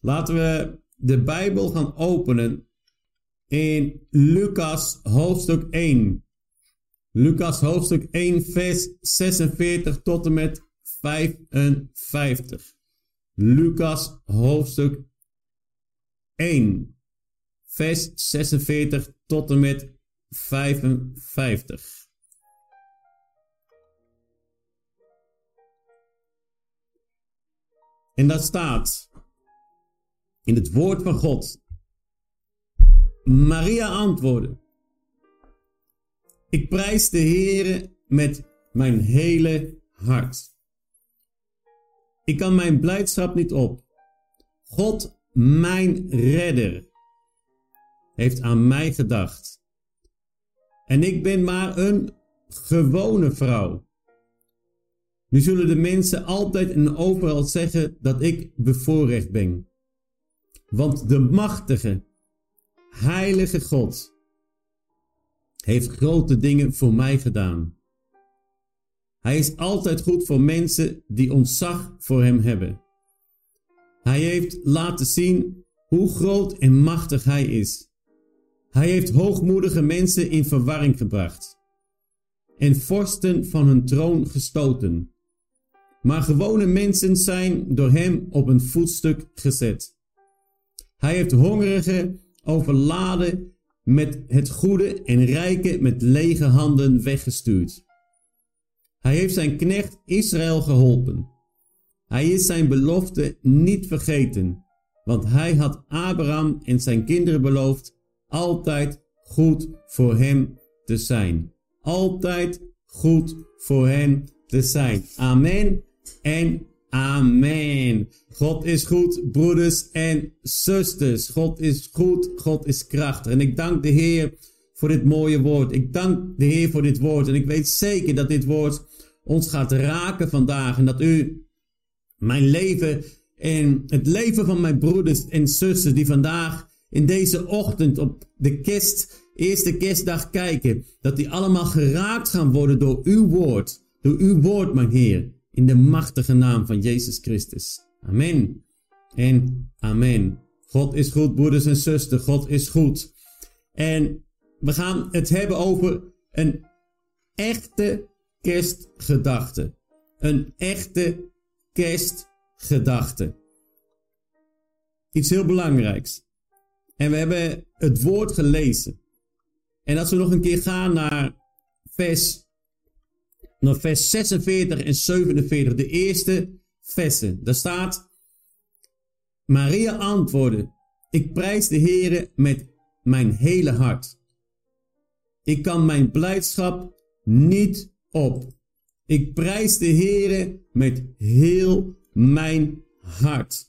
Laten we de Bijbel gaan openen in Lucas hoofdstuk 1. Lucas hoofdstuk 1, vers 46 tot en met 55. Lucas hoofdstuk 1, vers 46 tot en met 55. En dat staat in het woord van God. Maria antwoordde: Ik prijs de Heere met mijn hele hart. Ik kan mijn blijdschap niet op. God, mijn redder, heeft aan mij gedacht. En ik ben maar een gewone vrouw. Nu zullen de mensen altijd en overal zeggen dat ik bevoorrecht ben. Want de machtige, heilige God heeft grote dingen voor mij gedaan. Hij is altijd goed voor mensen die ontzag voor hem hebben. Hij heeft laten zien hoe groot en machtig hij is. Hij heeft hoogmoedige mensen in verwarring gebracht en vorsten van hun troon gestoten. Maar gewone mensen zijn door hem op een voetstuk gezet. Hij heeft hongerigen overladen met het goede en rijken met lege handen weggestuurd. Hij heeft zijn knecht Israël geholpen. Hij is zijn belofte niet vergeten, want hij had Abraham en zijn kinderen beloofd altijd goed voor hem te zijn. Altijd goed voor hem te zijn. Amen en amen. God is goed, broeders en zusters. God is goed, God is krachtig. En ik dank de Heer voor dit mooie woord. Ik dank de Heer voor dit woord. En ik weet zeker dat dit woord ons gaat raken vandaag. En dat u mijn leven en het leven van mijn broeders en zusters die vandaag in deze ochtend op de kerst, eerste kerstdag kijken, dat die allemaal geraakt gaan worden door uw woord. Door uw woord, mijn Heer. In de machtige naam van Jezus Christus. Amen. En amen. God is goed, broeders en zusters. God is goed. En we gaan het hebben over een echte kerstgedachte. Een echte kerstgedachte. Iets heel belangrijks. En we hebben het woord gelezen. En als we nog een keer gaan naar vers, naar vers 46 en 47, de eerste versen. Daar staat, Maria antwoordde, ik prijs de Heere met mijn hele hart. Ik kan mijn blijdschap niet op. Ik prijs de Heere met heel mijn hart.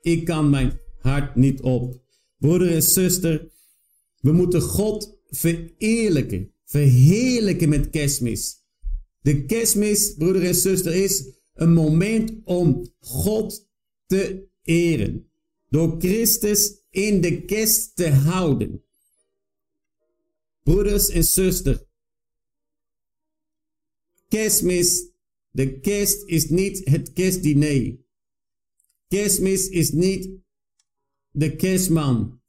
Ik kan mijn hart niet op. Broeder en zuster, we moeten God vereerlijken, verheerlijken met kerstmis. De kerstmis, broeder en zuster, is een moment om God te eren. Door Christus in de kerst te houden. Broeders en zusters, Kerstmis, de kerst is niet het kerstdiner. Kerstmis is niet de kerstman.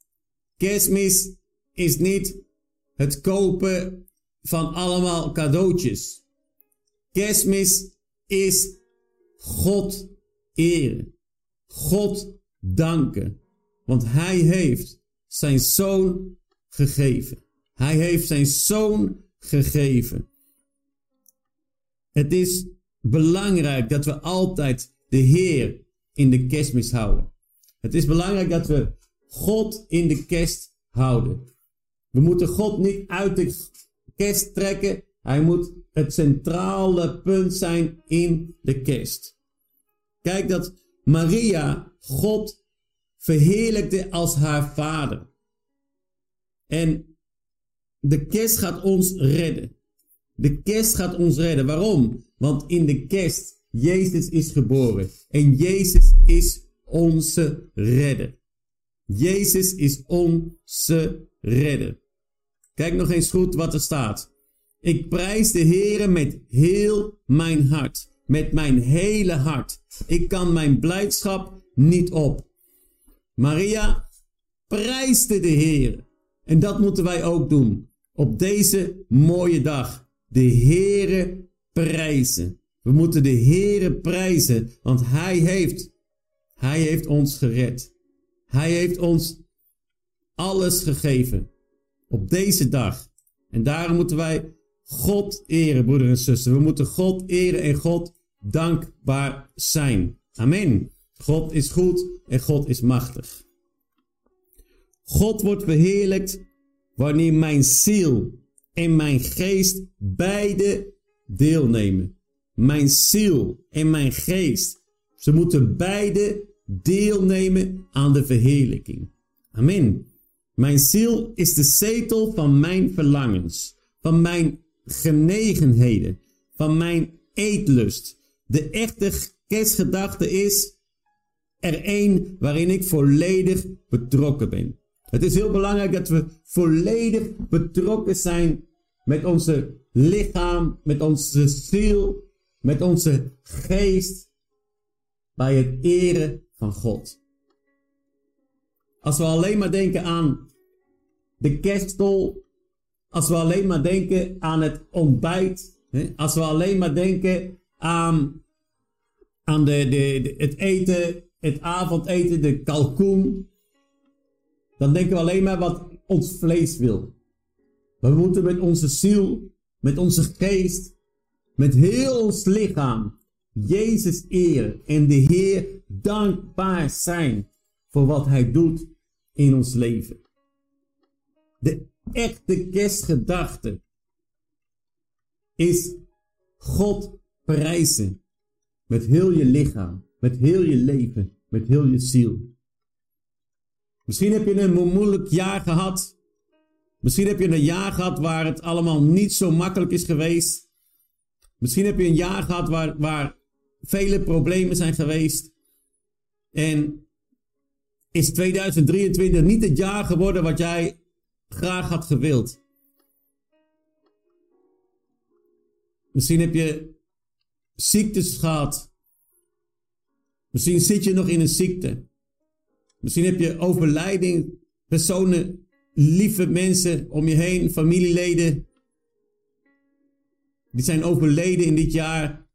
Kerstmis is niet het kopen van allemaal cadeautjes. Kerstmis is God eren. God danken. Want Hij heeft zijn zoon gegeven. Hij heeft zijn zoon gegeven. Het is belangrijk dat we altijd de Heer in de kerstmis houden. Het is belangrijk dat we God in de kerst houden. We moeten God niet uit de kerst trekken. Hij moet het centrale punt zijn in de kerst. Kijk dat Maria God verheerlijkte als haar vader. En de kerst gaat ons redden. De kerst gaat ons redden. Waarom? Want in de kerst, Jezus is geboren. En Jezus is onze redder. Jezus is onze redder. Kijk nog eens goed wat er staat. Ik prijs de Heere met heel mijn hart. Met mijn hele hart. Ik kan mijn blijdschap niet op. Maria prijste de Heer. En dat moeten wij ook doen. Op deze mooie dag. De Heere prijzen. We moeten de Heere prijzen, want Hij heeft, Hij heeft ons gered. Hij heeft ons alles gegeven. Op deze dag. En daarom moeten wij God eren, broeder en zuster. We moeten God eren en God dankbaar zijn. Amen. God is goed en God is machtig. God wordt verheerlijkt wanneer mijn ziel en mijn geest beide deelnemen. Mijn ziel en mijn geest, ze moeten beide deelnemen aan de verheerlijking. Amen. Mijn ziel is de zetel van mijn verlangens, van mijn genegenheden, van mijn eetlust. De echte kerstgedachte is er één waarin ik volledig betrokken ben. Het is heel belangrijk dat we volledig betrokken zijn met onze lichaam, met onze ziel, met onze geest bij het eren van God. Als we alleen maar denken aan de kerststol, als we alleen maar denken aan het ontbijt, als we alleen maar denken aan, aan de, de, het eten, het avondeten, de kalkoen, dan denken we alleen maar wat ons vlees wil. We moeten met onze ziel, met onze geest, met heel ons lichaam Jezus eren en de Heer dankbaar zijn voor wat Hij doet in ons leven. De echte kerstgedachte is God prijzen met heel je lichaam, met heel je leven, met heel je ziel. Misschien heb je een moeilijk jaar gehad. Misschien heb je een jaar gehad waar het allemaal niet zo makkelijk is geweest. Misschien heb je een jaar gehad waar, waar vele problemen zijn geweest. En is 2023 niet het jaar geworden wat jij graag had gewild. Misschien heb je ziektes gehad. Misschien zit je nog in een ziekte. Misschien heb je overlijding, personen, lieve mensen om je heen, familieleden. Die zijn overleden in dit jaar.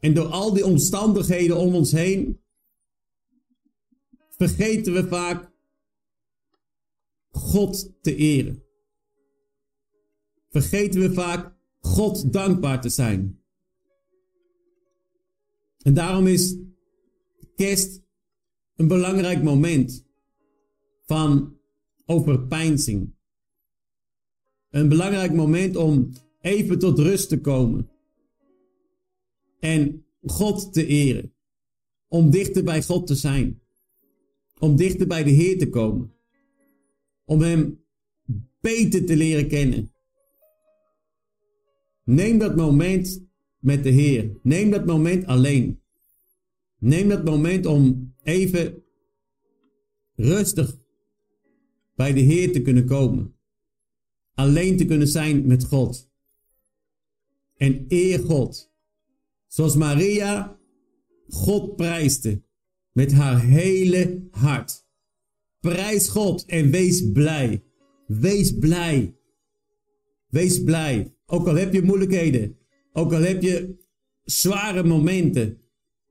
En door al die omstandigheden om ons heen, vergeten we vaak God te eren. Vergeten we vaak God dankbaar te zijn. En daarom is kerst een belangrijk moment van overpeinzing. Een belangrijk moment om even tot rust te komen. En God te eren. Om dichter bij God te zijn. Om dichter bij de Heer te komen. Om Hem beter te leren kennen. Neem dat moment met de Heer. Neem dat moment alleen. Neem dat moment om even rustig bij de Heer te kunnen komen. Alleen te kunnen zijn met God. En eer God. Zoals Maria God prijste met haar hele hart. Prijs God en wees blij. Wees blij. Wees blij. Ook al heb je moeilijkheden. Ook al heb je zware momenten.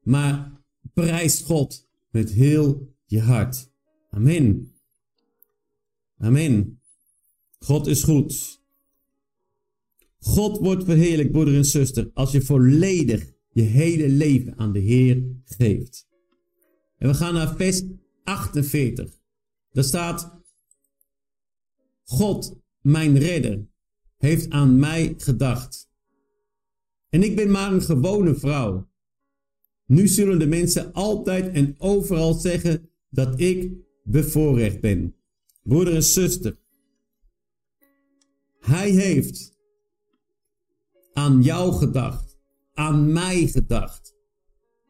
Maar prijs God met heel je hart. Amen. Amen. God is goed. God wordt verheerlijk, broeder en zuster, als je volledig je hele leven aan de Heer geeft. En we gaan naar vers 48. Daar staat, God, mijn redder, heeft aan mij gedacht. En ik ben maar een gewone vrouw. Nu zullen de mensen altijd en overal zeggen dat ik bevoorrecht ben. Broeder en zuster, hij heeft aan jou gedacht, aan mij gedacht,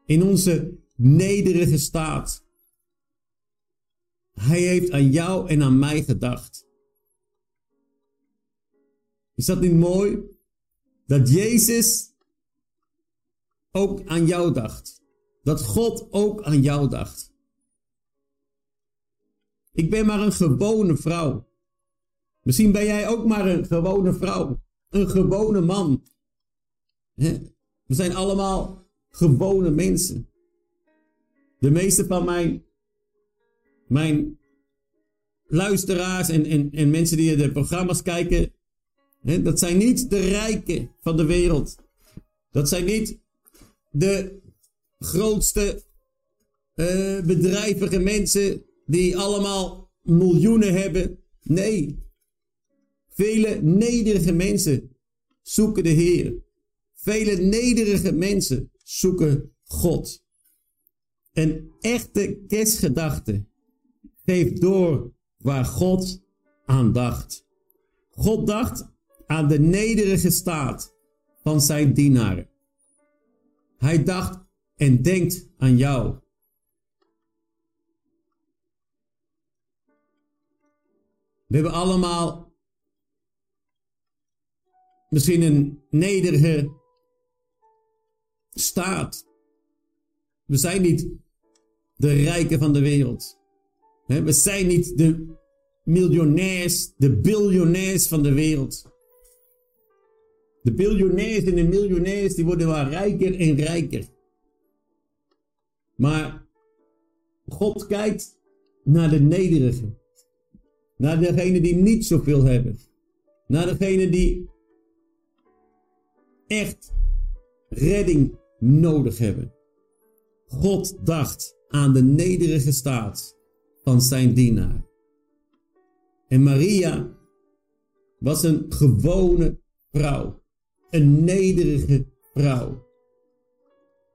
in onze nederige staat. Hij heeft aan jou en aan mij gedacht. Is dat niet mooi? Dat Jezus ook aan jou dacht. Dat God ook aan jou dacht. Ik ben maar een gewone vrouw. Misschien ben jij ook maar een gewone vrouw. Een gewone man. We zijn allemaal gewone mensen. De meeste van mijn, mijn luisteraars en, en, en mensen die de programma's kijken, hè, dat zijn niet de rijken van de wereld. Dat zijn niet de grootste uh, bedrijvige mensen die allemaal miljoenen hebben. Nee, vele nederige mensen zoeken de Heer. Vele nederige mensen zoeken God. Een echte kerstgedachte geeft door waar God aan dacht. God dacht aan de nederige staat van zijn dienaren. Hij dacht en denkt aan jou. We hebben allemaal misschien een nederige staat. We zijn niet de rijken van de wereld. We zijn niet de miljonairs, de biljonairs van de wereld. De biljonairs en de miljonairs die worden wel rijker en rijker. Maar God kijkt naar de nederigen. Naar degene die niet zoveel hebben. Naar degene die echt redding nodig hebben. God dacht aan de nederige staat van zijn dienaar. En Maria was een gewone vrouw. Een nederige vrouw.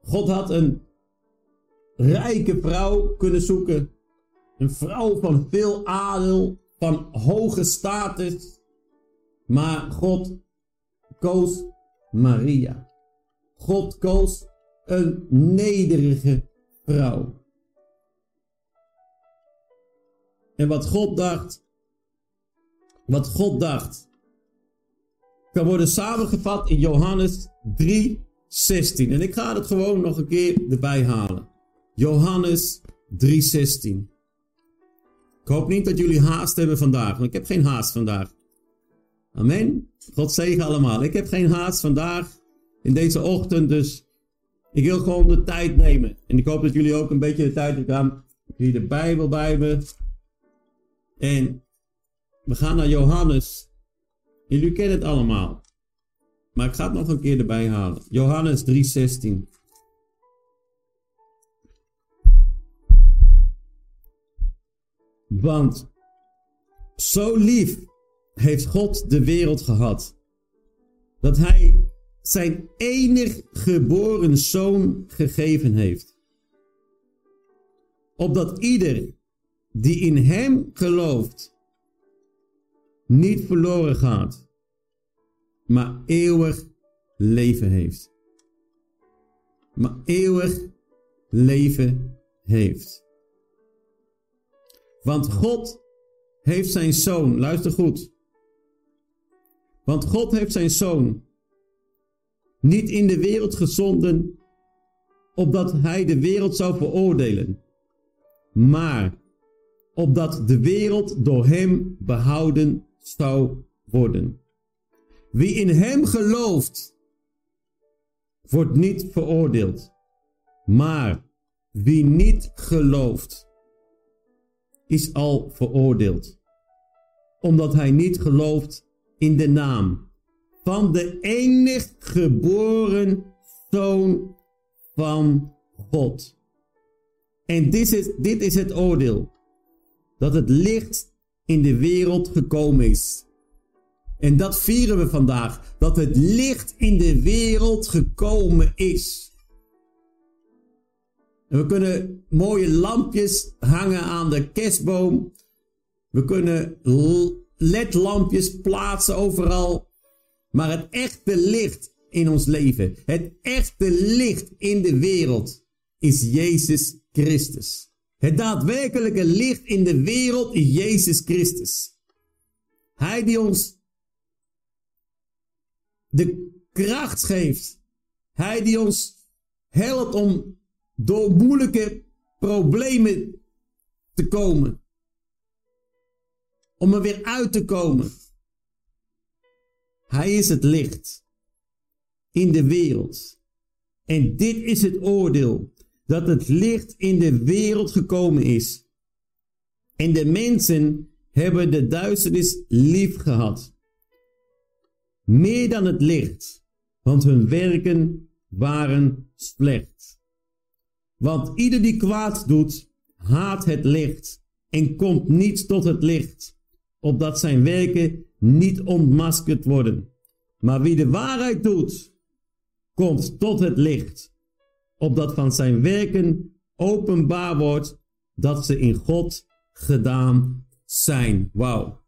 God had een rijke vrouw kunnen zoeken. Een vrouw van veel adel, van hoge status. Maar God koos Maria. God koos een nederige vrouw. En wat God dacht, wat God dacht, kan worden samengevat in Johannes 3, 16. En ik ga het gewoon nog een keer erbij halen. Johannes 3, 16. Ik hoop niet dat jullie haast hebben vandaag, want ik heb geen haast vandaag. Amen. God zegen allemaal. Ik heb geen haast vandaag in deze ochtend, dus ik wil gewoon de tijd nemen. En ik hoop dat jullie ook een beetje de tijd hebben. Hier de Bijbel bij me. En we gaan naar Johannes. Jullie kennen het allemaal. Maar ik ga het nog een keer erbij halen. Johannes 3:16. Want zo lief heeft God de wereld gehad, dat Hij zijn enig geboren zoon gegeven heeft. Opdat ieder die in Hem gelooft, niet verloren gaat, maar eeuwig leven heeft. Maar eeuwig leven heeft. Want God heeft zijn zoon, luister goed. Want God heeft zijn zoon niet in de wereld gezonden, opdat hij de wereld zou veroordelen, maar opdat de wereld door hem behouden zou worden. Wie in hem gelooft, wordt niet veroordeeld, maar wie niet gelooft, is al veroordeeld, omdat hij niet gelooft in de naam van de enig geboren Zoon van God. En dit is, dit is het oordeel. Dat het licht in de wereld gekomen is. En dat vieren we vandaag. Dat het licht in de wereld gekomen is. We kunnen mooie lampjes hangen aan de kerstboom. We kunnen ledlampjes plaatsen overal. Maar het echte licht in ons leven, het echte licht in de wereld, is Jezus Christus. Het daadwerkelijke licht in de wereld is Jezus Christus. Hij die ons de kracht geeft. Hij die ons helpt om door moeilijke problemen te komen. om er weer uit te komen. Hij is het licht in de wereld. En dit is het oordeel: dat het licht in de wereld gekomen is. En de mensen hebben de duisternis lief gehad. Meer dan het licht, want hun werken waren slecht. Want ieder die kwaad doet, haat het licht en komt niet tot het licht, opdat zijn werken niet ontmaskerd worden. Maar wie de waarheid doet, komt tot het licht, opdat van zijn werken openbaar wordt dat ze in God gedaan zijn. Wauw.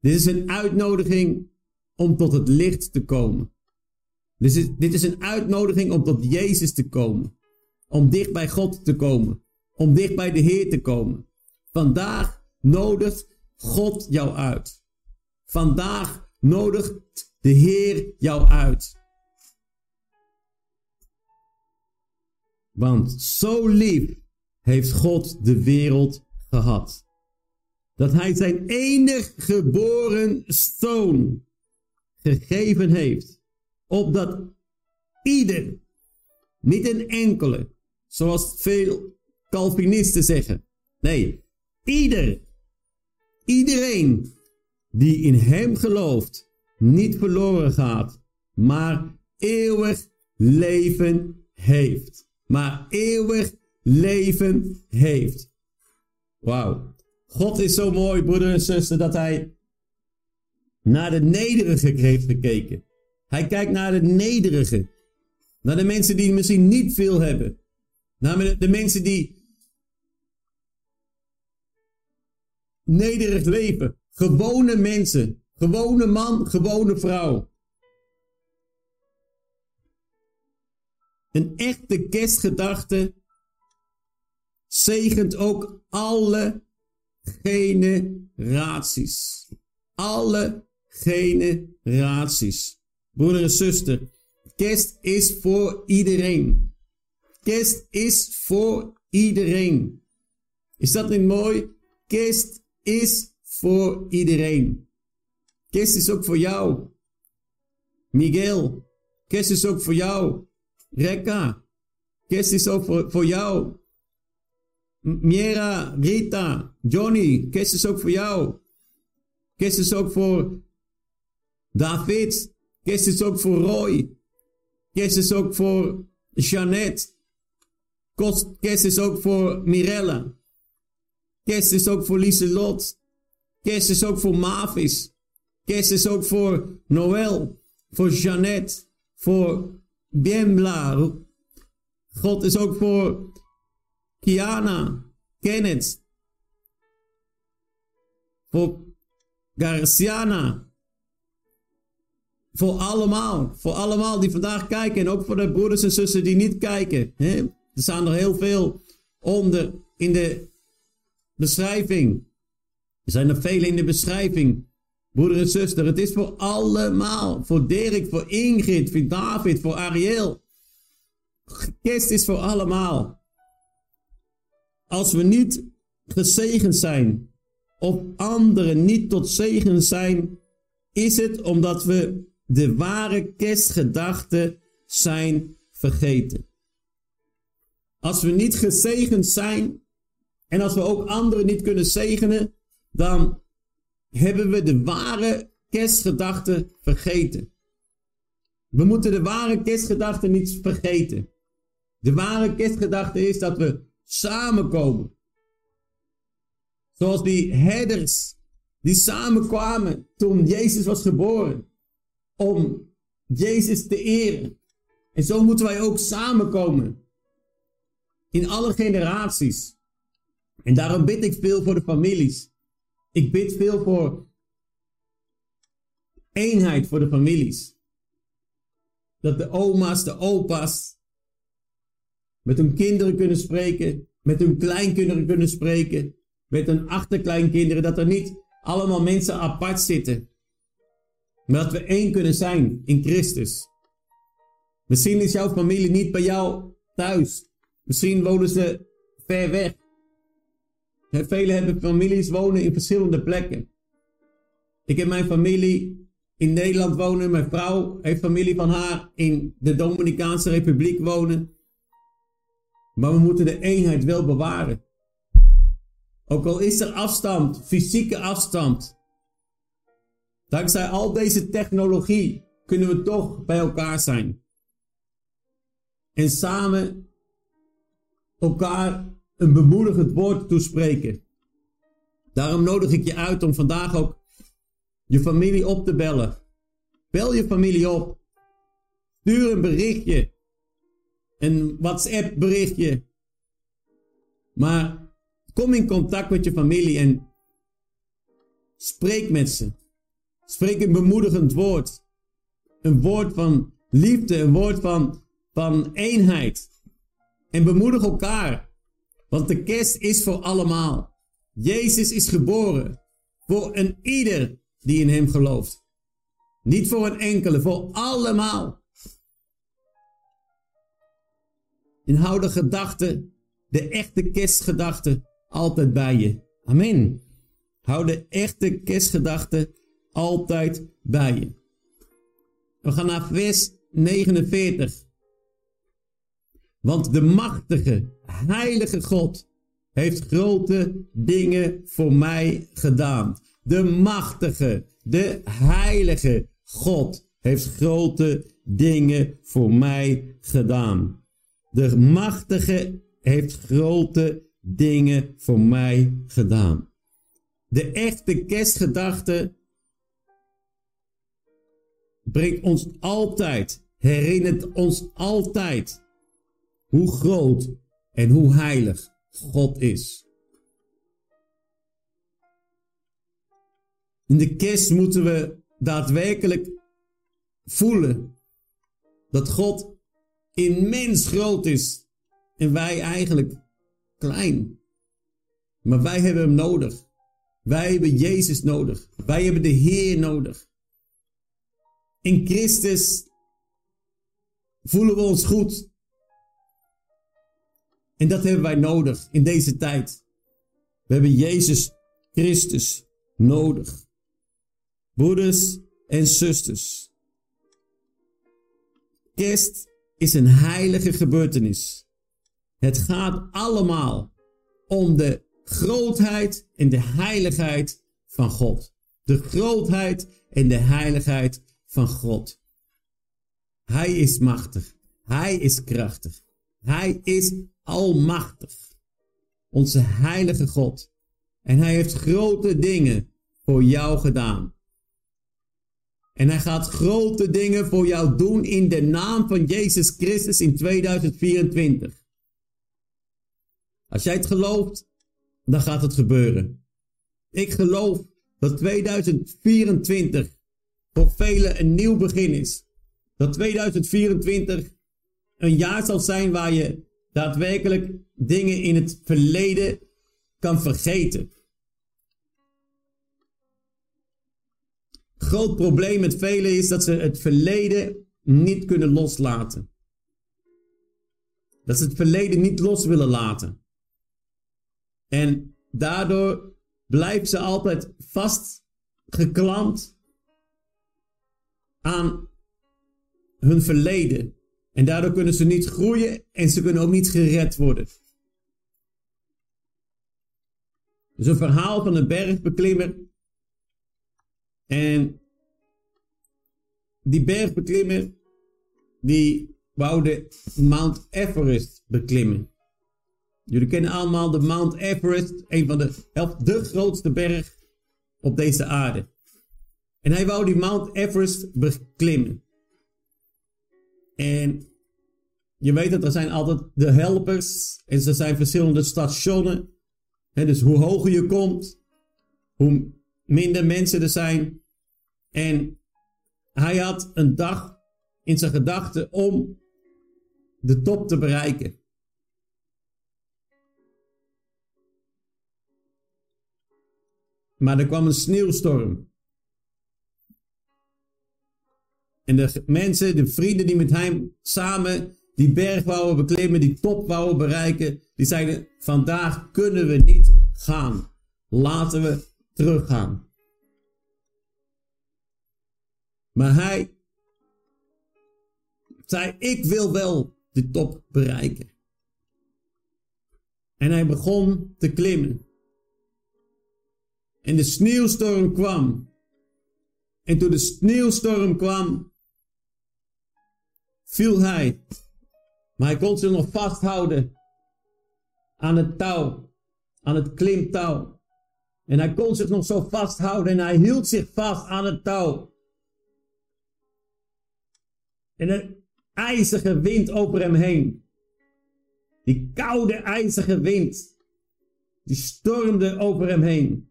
Dit is een uitnodiging om tot het licht te komen. Dit is, dit is een uitnodiging om tot Jezus te komen. Om dicht bij God te komen. Om dicht bij de Heer te komen. Vandaag nodigt God jou uit. Vandaag nodigt de Heer jou uit. Want zo lief heeft God de wereld gehad. Dat hij zijn enig geboren zoon gegeven heeft. Opdat ieder, niet een enkele, zoals veel Calvinisten zeggen. Nee, ieder, iedereen die in hem gelooft, niet verloren gaat, maar eeuwig leven heeft. Maar eeuwig leven heeft. Wauw. God is zo mooi, broeder en zuster, dat hij naar de nederige heeft gekeken. Hij kijkt naar de nederige. Naar de mensen die misschien niet veel hebben. Naar de mensen die nederig leven. Gewone mensen. Gewone man, gewone vrouw. Een echte kerstgedachte zegent ook alle generaties. Alle generaties. Broeder en zuster, kerst is voor iedereen. Kerst is voor iedereen. Is dat niet mooi? Kerst is voor iedereen. Kerst is ook voor jou. Miguel, kerst is ook voor jou. Rekka, kerst is ook voor, jou. Miera, Rita, Johnny, kerst is ook voor jou. Kerst is ook voor David. Kerst is ook voor Roy. Kerst is ook voor Jeannette. Kerst is ook voor Mirella. Kerst is ook voor Lieselot. Kerst is ook voor Mavis. Kerst is ook voor Noël. Voor Jeannette. Voor Biembla. God is ook voor Kiana. Kenneth. Voor Garciana. Voor allemaal. Voor allemaal die vandaag kijken. En ook voor de broeders en zussen die niet kijken. Hè? Er staan er heel veel onder in de beschrijving. Er zijn er vele in de beschrijving. Broeder en zuster, het is voor allemaal. Voor Dirk, voor Ingrid, voor David, voor Ariel. Kerst is voor allemaal. Als we niet gezegend zijn, of anderen niet tot zegen zijn, is het omdat we de ware kerstgedachten zijn vergeten. Als we niet gezegend zijn en als we ook anderen niet kunnen zegenen, dan hebben we de ware kerstgedachten vergeten. We moeten de ware kerstgedachte niet vergeten. De ware kerstgedachte is dat we samenkomen. Zoals die herders die samenkwamen toen Jezus was geboren. Om Jezus te eren. En zo moeten wij ook samenkomen. In alle generaties. En daarom bid ik veel voor de families. Ik bid veel voor eenheid voor de families. Dat de oma's, de opa's met hun kinderen kunnen spreken, met hun kleinkinderen kunnen spreken, met hun achterkleinkinderen, dat er niet allemaal mensen apart zitten. Maar dat we één kunnen zijn in Christus. Misschien is jouw familie niet bij jou thuis. Misschien wonen ze ver weg. Velen hebben families wonen in verschillende plekken. Ik heb mijn familie in Nederland wonen. Mijn vrouw heeft familie van haar in de Dominicaanse Republiek wonen. Maar we moeten de eenheid wel bewaren. Ook al is er afstand, fysieke afstand. Dankzij al deze technologie kunnen we toch bij elkaar zijn. En samen elkaar een bemoedigend woord toespreken. Daarom nodig ik je uit om vandaag ook je familie op te bellen. Bel je familie op. Stuur een berichtje. Een WhatsApp berichtje. Maar kom in contact met je familie en spreek met ze. Spreek een bemoedigend woord. Een woord van liefde, een woord van, van eenheid. En bemoedig elkaar. Want de kerst is voor allemaal. Jezus is geboren. Voor een ieder die in hem gelooft. Niet voor een enkele, voor allemaal. En hou de gedachte, de echte kerstgedachte, altijd bij je. Amen. Hou de echte kerstgedachte altijd bij je. We gaan naar vers 49. Want de machtige, heilige God heeft grote dingen voor mij gedaan. De machtige, de heilige God heeft grote dingen voor mij gedaan. De machtige heeft grote dingen voor mij gedaan. De echte kerstgedachte brengt ons altijd, herinnert ons altijd hoe groot en hoe heilig God is. In de kerst moeten we daadwerkelijk voelen dat God immens groot is en wij eigenlijk klein. Maar wij hebben Hem nodig. Wij hebben Jezus nodig. Wij hebben de Heer nodig. In Christus voelen we ons goed. En dat hebben wij nodig in deze tijd. We hebben Jezus Christus nodig. Broeders en zusters. Kerst is een heilige gebeurtenis. Het gaat allemaal om de grootheid en de heiligheid van God. De grootheid en de heiligheid van God. Hij is machtig. Hij is krachtig. Hij is almachtig. Onze heilige God. En hij heeft grote dingen voor jou gedaan. En hij gaat grote dingen voor jou doen in de naam van Jezus Christus in 2024. Als jij het gelooft, dan gaat het gebeuren. Ik geloof dat 2024 voor velen een nieuw begin is. Dat 2024 een jaar zal zijn waar je daadwerkelijk dingen in het verleden kan vergeten. Groot probleem met velen is dat ze het verleden niet kunnen loslaten. Dat ze het verleden niet los willen laten. En daardoor blijven ze altijd vastgeklampt aan hun verleden. En daardoor kunnen ze niet groeien en ze kunnen ook niet gered worden. Dus een verhaal van een bergbeklimmer. En die bergbeklimmer, die wou de Mount Everest beklimmen. Jullie kennen allemaal de Mount Everest, een van de, de grootste berg op deze aarde. En hij wou die Mount Everest beklimmen. En je weet dat er zijn altijd de helpers. En er zijn verschillende stationen. En dus hoe hoger je komt, hoe minder mensen er zijn. En hij had een dag in zijn gedachten om de top te bereiken. Maar er kwam een sneeuwstorm. En de mensen, de vrienden die met hem samen die berg wouden beklimmen, die top wouden bereiken, die zeiden: Vandaag kunnen we niet gaan. Laten we teruggaan. Maar hij zei: Ik wil wel de top bereiken. En hij begon te klimmen. En de sneeuwstorm kwam. En toen de sneeuwstorm kwam, viel hij. Maar hij kon zich nog vasthouden aan het touw, aan het klimtouw. En hij kon zich nog zo vasthouden en hij hield zich vast aan het touw. En een ijzige wind over hem heen. Die koude, ijzige wind. Die stormde over hem heen.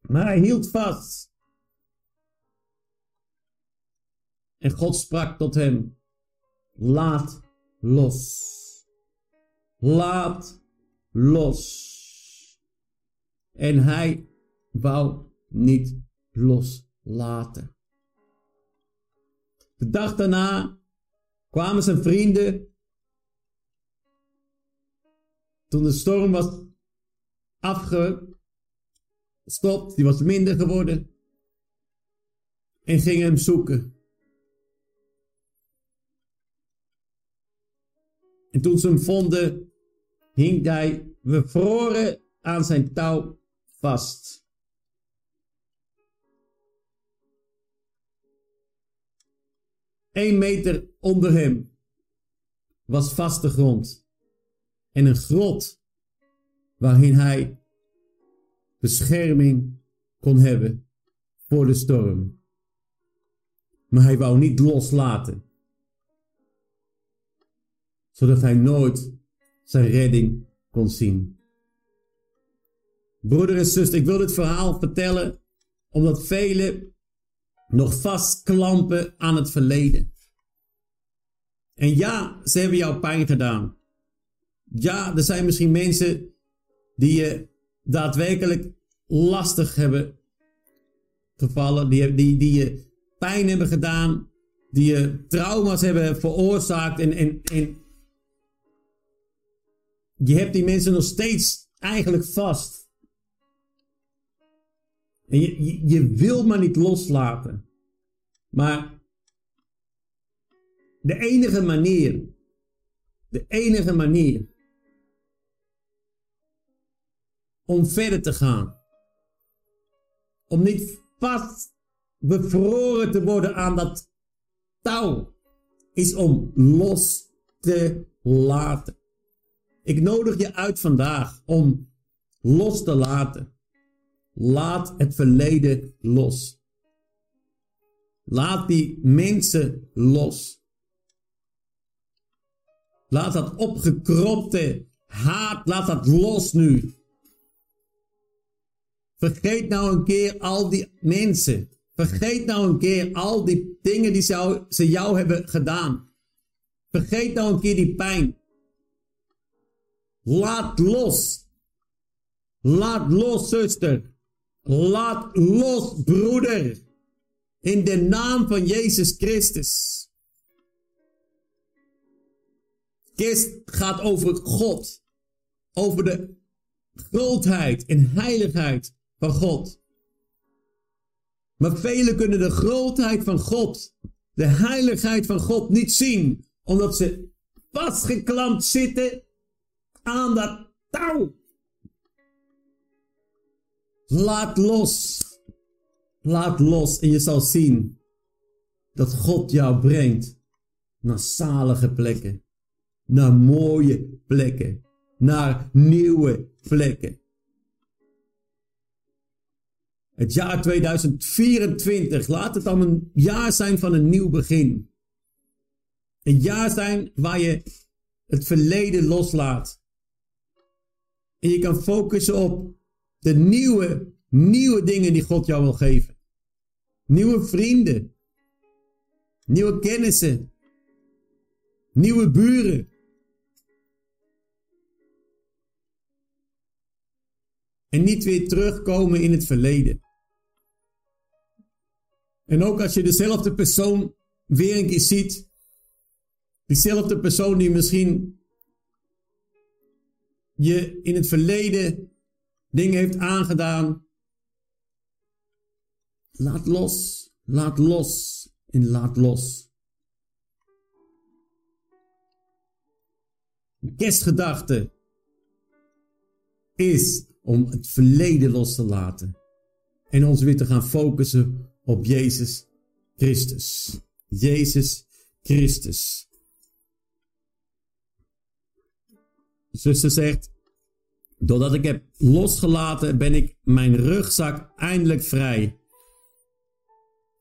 Maar hij hield vast. En God sprak tot hem: Laat los. Laat los. En hij wou niet loslaten. De dag daarna kwamen zijn vrienden. Toen de storm was afgestopt, die was minder geworden. En gingen hem zoeken. En toen ze hem vonden, hing hij bevroren aan zijn touw vast. Eén meter onder hem was vaste grond en een grot waarin hij bescherming kon hebben voor de storm. Maar hij wou niet loslaten, zodat hij nooit zijn redding kon zien. Broeder en zuster, ik wil dit verhaal vertellen omdat velen nog vastklampen aan het verleden. En ja, ze hebben jou pijn gedaan. Ja, er zijn misschien mensen die je daadwerkelijk lastig hebben gevallen, die, die, die je pijn hebben gedaan, die je trauma's hebben veroorzaakt en, en, en je hebt die mensen nog steeds eigenlijk vast. En je, je, wil maar niet loslaten. Maar de enige manier, de enige manier om verder te gaan, om niet vast bevroren te worden aan dat touw, is om los te laten. Ik nodig je uit vandaag om los te laten. Laat het verleden los. Laat die mensen los. Laat dat opgekropte haat, laat dat los nu. Vergeet nou een keer al die mensen. Vergeet nou een keer al die dingen die ze jou hebben gedaan. Vergeet nou een keer die pijn. Laat los. Laat los, zuster. Laat los, broeder. In de naam van Jezus Christus. Kist gaat over God. Over de grootheid en heiligheid van God. Maar velen kunnen de grootheid van God, de heiligheid van God niet zien, omdat ze vastgeklampt zitten aan dat touw. Laat los. Laat los en je zal zien dat God jou brengt naar zalige plekken. Naar mooie plekken. Naar nieuwe plekken. Het jaar 2024, laat het dan een jaar zijn van een nieuw begin. Een jaar zijn waar je het verleden loslaat. En je kan focussen op de nieuwe, nieuwe dingen die God jou wil geven. Nieuwe vrienden. Nieuwe kennissen. Nieuwe buren. En niet weer terugkomen in het verleden. En ook als je dezelfde persoon weer een keer ziet. Diezelfde persoon die misschien je in het verleden dingen heeft aangedaan. Laat los, laat los en laat los. kerstgedachte is om het verleden los te laten en ons weer te gaan focussen op Jezus Christus. Jezus Christus. Zuster zegt, doordat ik heb losgelaten, ben ik mijn rugzak eindelijk vrij.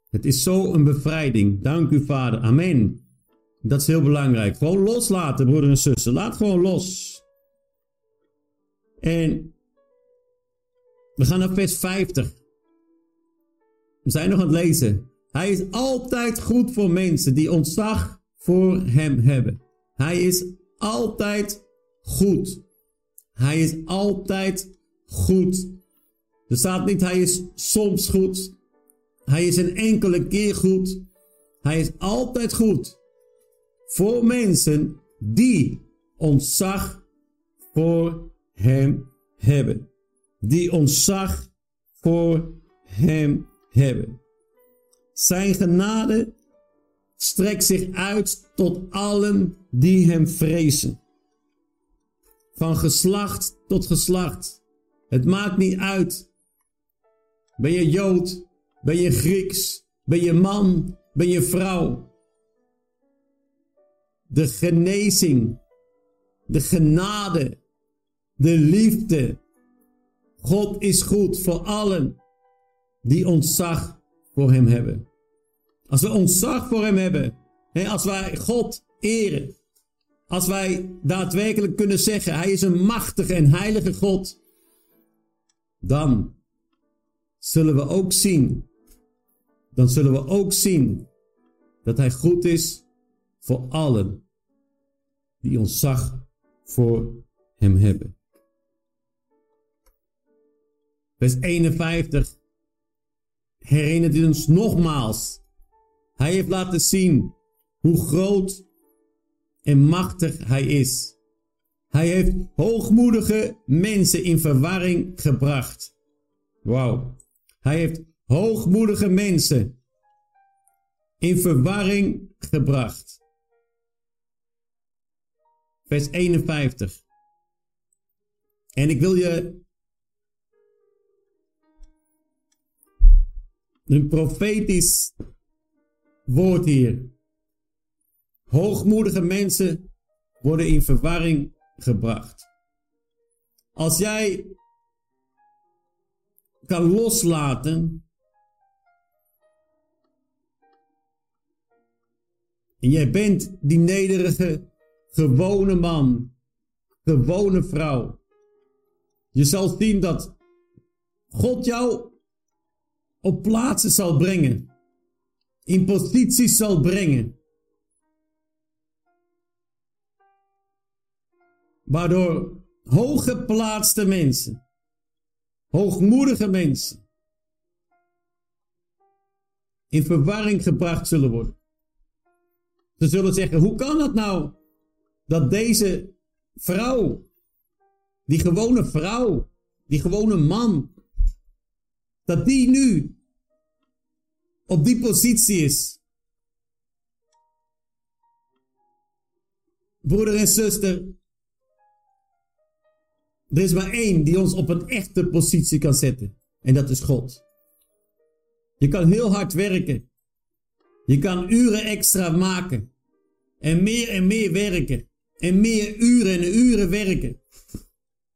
Het is zo een bevrijding. Dank u, Vader. Amen. Dat is heel belangrijk. Gewoon loslaten, broeder en zussen. Laat gewoon los. En we gaan naar vers 50. We zijn nog aan het lezen. Hij is altijd goed voor mensen die ontzag voor hem hebben. Hij is altijd goed. Hij is altijd goed. Er staat niet hij is soms goed. Hij is een enkele keer goed. Hij is altijd goed voor mensen die ontzag voor hem hebben. Die ontzag voor hem hebben. Zijn genade strekt zich uit tot allen die hem vrezen. Van geslacht tot geslacht. Het maakt niet uit. Ben je Jood? Ben je Grieks? Ben je man? Ben je vrouw? De genezing, de genade, de liefde. God is goed voor allen die ontzag voor Hem hebben. Als we ontzag voor Hem hebben, als wij God eren, als wij daadwerkelijk kunnen zeggen, Hij is een machtige en heilige God, dan zullen we ook zien, dan zullen we ook zien dat Hij goed is voor allen die ontzag voor Hem hebben. Vers 51 herinnert ons nogmaals. Hij heeft laten zien hoe groot en machtig Hij is. Hij heeft hoogmoedige mensen in verwarring gebracht. Wauw. Hij heeft hoogmoedige mensen in verwarring gebracht. Vers 51. En ik wil je een profetisch woord hier. Hoogmoedige mensen worden in verwarring gebracht. Als jij kan loslaten en jij bent die nederige, gewone man, gewone vrouw. Je zal zien dat God jou op plaatsen zal brengen, in posities zal brengen, waardoor hooggeplaatste mensen, hoogmoedige mensen, in verwarring gebracht zullen worden. Ze zullen zeggen: hoe kan het nou dat deze vrouw, die gewone vrouw, die gewone man, dat die nu op die positie is. Broeder en zuster, er is maar één die ons op een echte positie kan zetten. En dat is God. Je kan heel hard werken. Je kan uren extra maken. En meer en meer werken. En meer uren en uren werken.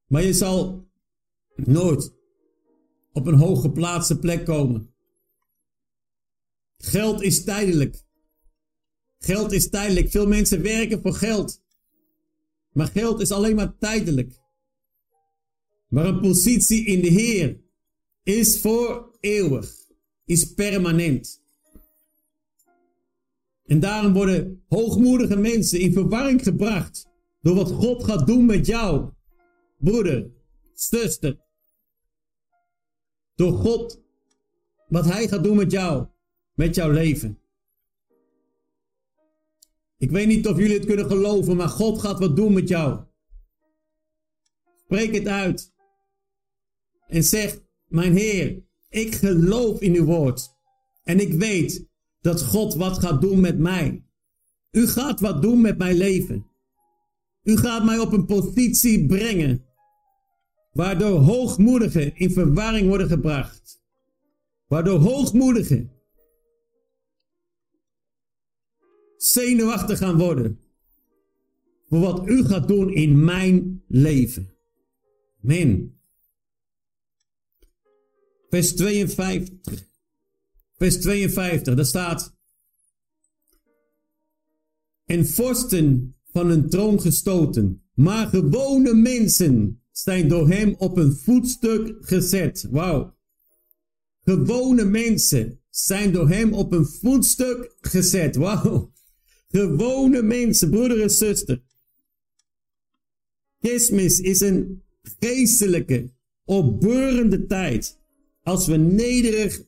Maar je zal nooit op een hooggeplaatste plek komen. Geld is tijdelijk. Geld is tijdelijk. Veel mensen werken voor geld. Maar geld is alleen maar tijdelijk. Maar een positie in de Heer is voor eeuwig, is permanent. En daarom worden hoogmoedige mensen in verwarring gebracht door wat God gaat doen met jou, broeder, zuster, door God, wat Hij gaat doen met jou, met jouw leven. Ik weet niet of jullie het kunnen geloven, maar God gaat wat doen met jou. Spreek het uit. En zeg, mijn Heer, ik geloof in uw woord. En ik weet dat God wat gaat doen met mij. U gaat wat doen met mijn leven. U gaat mij op een positie brengen. Waardoor hoogmoedigen in verwarring worden gebracht. Waardoor hoogmoedigen zenuwachtig gaan worden. Voor wat u gaat doen in mijn leven. Amen. Vers 52. Vers 52, daar staat. En vorsten van een troon gestoten, maar gewone mensen zijn door hem op een voetstuk gezet. Wauw. Gewone mensen zijn door hem op een voetstuk gezet. Wauw. Gewone mensen, broeder en zuster. Kerstmis is een geestelijke, opbeurende tijd. Als we nederig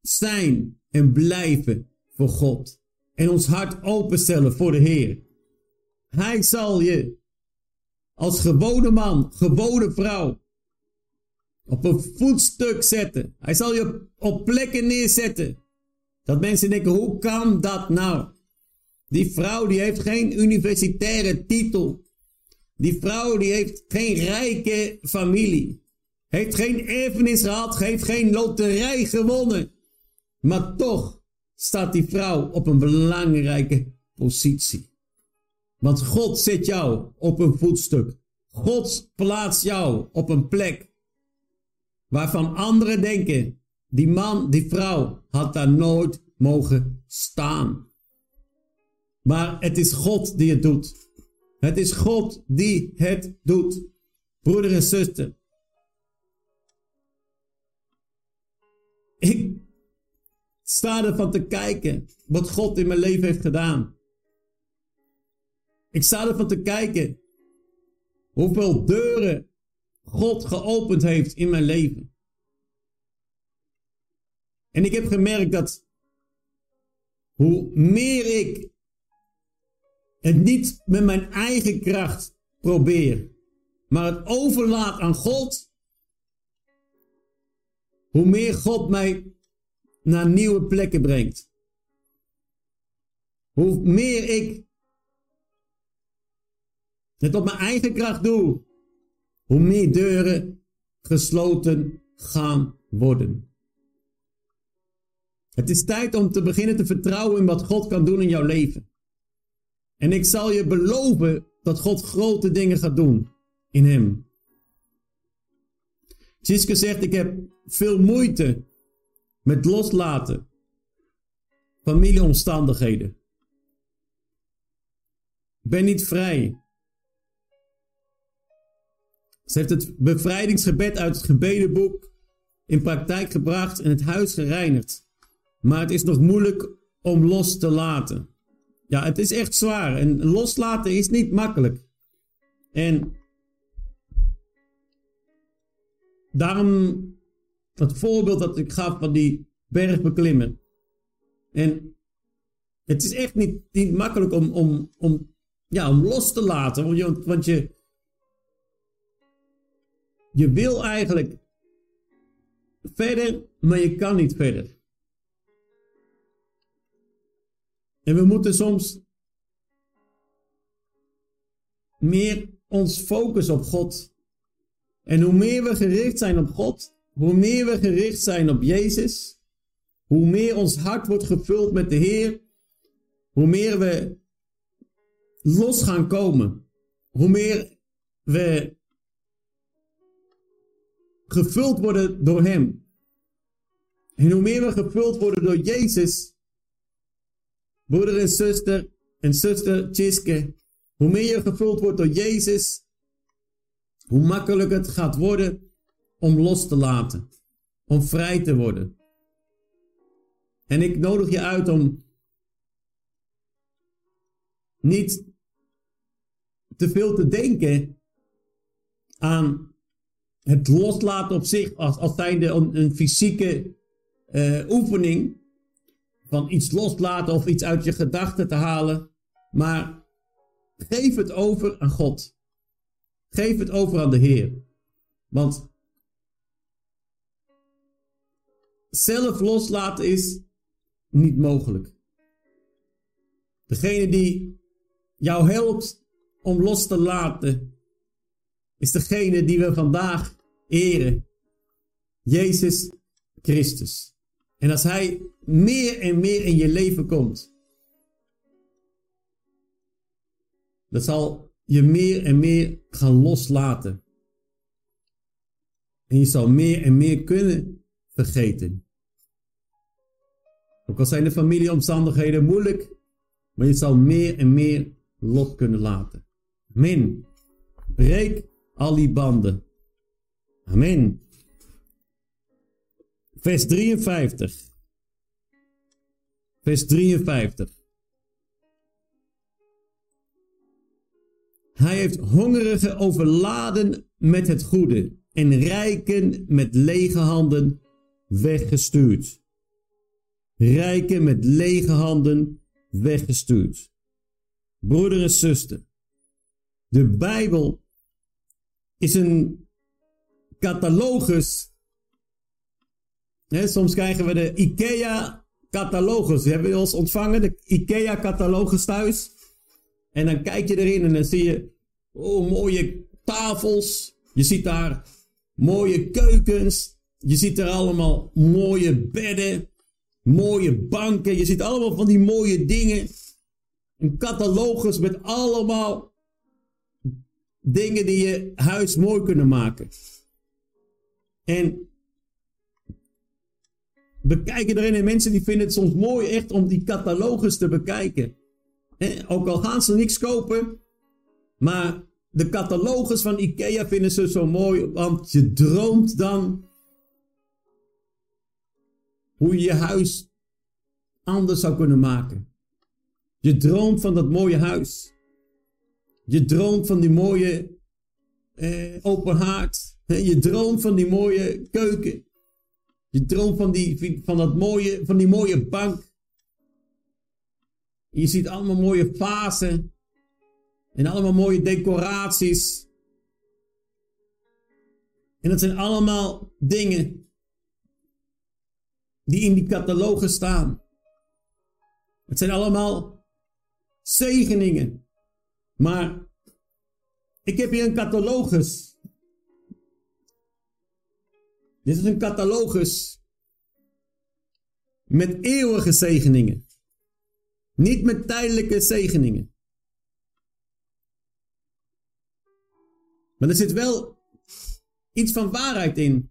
zijn en blijven voor God. En ons hart openstellen voor de Heer. Hij zal je als gewone man, gewone vrouw op een voetstuk zetten. Hij zal je op plekken neerzetten. Dat mensen denken, hoe kan dat nou? Die vrouw die heeft geen universitaire titel. Die vrouw die heeft geen rijke familie. Heeft geen erfenis gehad, heeft geen loterij gewonnen. Maar toch staat die vrouw op een belangrijke positie. Want God zet jou op een voetstuk. God plaatst jou op een plek waarvan anderen denken, die man, die vrouw had daar nooit mogen staan. Maar het is God die het doet. Het is God die het doet. Broeder en zuster. Ik sta ervan te kijken wat God in mijn leven heeft gedaan. Ik sta ervan te kijken hoeveel deuren God geopend heeft in mijn leven. En ik heb gemerkt dat hoe meer ik het niet met mijn eigen kracht probeer, maar het overlaat aan God, hoe meer God mij naar nieuwe plekken brengt. Hoe meer ik het op mijn eigen kracht doe, hoe meer deuren gesloten gaan worden. Het is tijd om te beginnen te vertrouwen in wat God kan doen in jouw leven. En ik zal je beloven dat God grote dingen gaat doen in hem. Tjiske zegt, ik heb veel moeite met loslaten. Familieomstandigheden. Ik ben niet vrij. Ze heeft het bevrijdingsgebed uit het gebedenboek in praktijk gebracht en het huis gereinigd. Maar het is nog moeilijk om los te laten. Ja, het is echt zwaar. En loslaten is niet makkelijk. En daarom het voorbeeld dat ik gaf van die berg beklimmen. En het is echt niet, niet makkelijk om, om, om, ja, om los te laten. Want je, want je, je wil eigenlijk verder, maar je kan niet verder. En we moeten soms meer ons focussen op God. En hoe meer we gericht zijn op God, hoe meer we gericht zijn op Jezus, hoe meer ons hart wordt gevuld met de Heer, hoe meer we los gaan komen, hoe meer we gevuld worden door Hem. En hoe meer we gevuld worden door Jezus, broeder en zuster en zuster Tjiske, hoe meer je gevuld wordt door Jezus, hoe makkelijker het gaat worden om los te laten, om vrij te worden. En ik nodig je uit om niet te veel te denken aan het loslaten op zich als, als zijnde een, een fysieke uh, oefening van iets loslaten of iets uit je gedachten te halen. Maar geef het over aan God. Geef het over aan de Heer. Want zelf loslaten is niet mogelijk. Degene die jou helpt om los te laten, is degene die we vandaag eren. Jezus Christus. En als Hij meer en meer in je leven komt, dat zal je meer en meer gaan loslaten. En je zal meer en meer kunnen vergeten. Ook al zijn de familieomstandigheden moeilijk, maar je zal meer en meer los kunnen laten. Amen. Breek al die banden. Amen. Vers 53. Vers 53. Hij heeft hongerigen overladen met het goede en rijken met lege handen weggestuurd. Rijken met lege handen weggestuurd. Broeder en zuster, de Bijbel is een catalogus. soms krijgen we de IKEA-catalogus. Hebben we ons ontvangen, de IKEA-catalogus thuis. En dan kijk je erin en dan zie je oh, mooie tafels. Je ziet daar mooie keukens. Je ziet er allemaal mooie bedden. Mooie banken. Je ziet allemaal van die mooie dingen. Een catalogus met allemaal dingen die je huis mooi kunnen maken. En bekijken erin en mensen die vinden het soms mooi echt om die catalogus te bekijken. Ook al gaan ze niks kopen, maar de catalogus van Ikea vinden ze zo mooi, want je droomt dan hoe je je huis anders zou kunnen maken. Je droomt van dat mooie huis. Je droomt van die mooie eh, open haard. Je droomt van die mooie keuken. Je droomt van die, van dat mooie, van die mooie bank. Je ziet allemaal mooie fasen. En allemaal mooie decoraties. En dat zijn allemaal dingen die in die catalogus staan. Het zijn allemaal zegeningen. Maar ik heb hier een catalogus. Dit is een catalogus met eeuwige zegeningen. Niet met tijdelijke zegeningen. Maar er zit wel iets van waarheid in.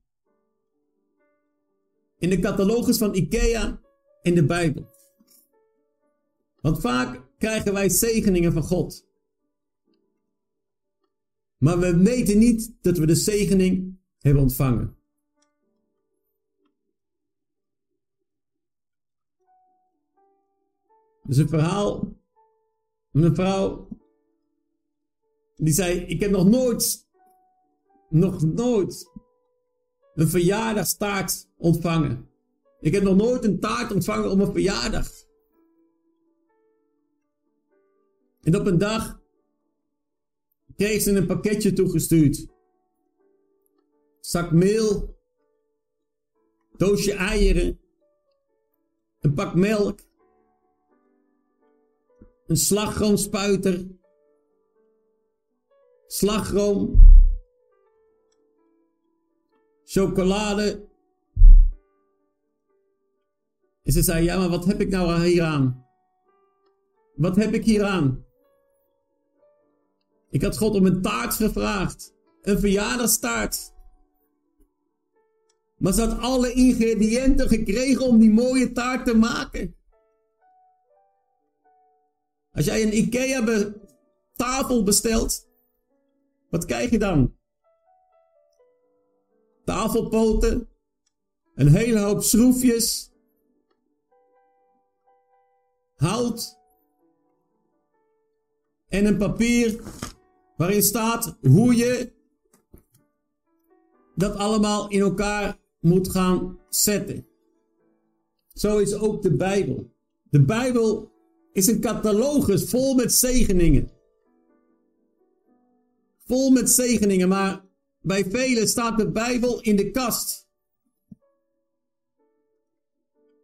In de catalogus van IKEA in de Bijbel. Want vaak krijgen wij zegeningen van God. Maar we weten niet dat we de zegening hebben ontvangen. Dus een verhaal een vrouw die zei: Ik heb nog nooit, nog nooit een verjaardagstaart ontvangen. Ik heb nog nooit een taart ontvangen op mijn verjaardag. En op een dag kreeg ze een pakketje toegestuurd. Zak meel, doosje eieren, een pak melk, een slagroomspuiter, slagroom, chocolade. En ze zei, ja, maar wat heb ik nou hier aan? Wat heb ik hier aan? Ik had God om een taart gevraagd. Een verjaardagstaart. Maar ze had alle ingrediënten gekregen om die mooie taart te maken. Als jij een IKEA tafel bestelt, wat krijg je dan? Tafelpoten, een hele hoop schroefjes, hout en een papier waarin staat hoe je dat allemaal in elkaar moet gaan zetten. Zo is ook de Bijbel. De Bijbel is een catalogus vol met zegeningen. vol met zegeningen, maar bij velen staat de Bijbel in de kast.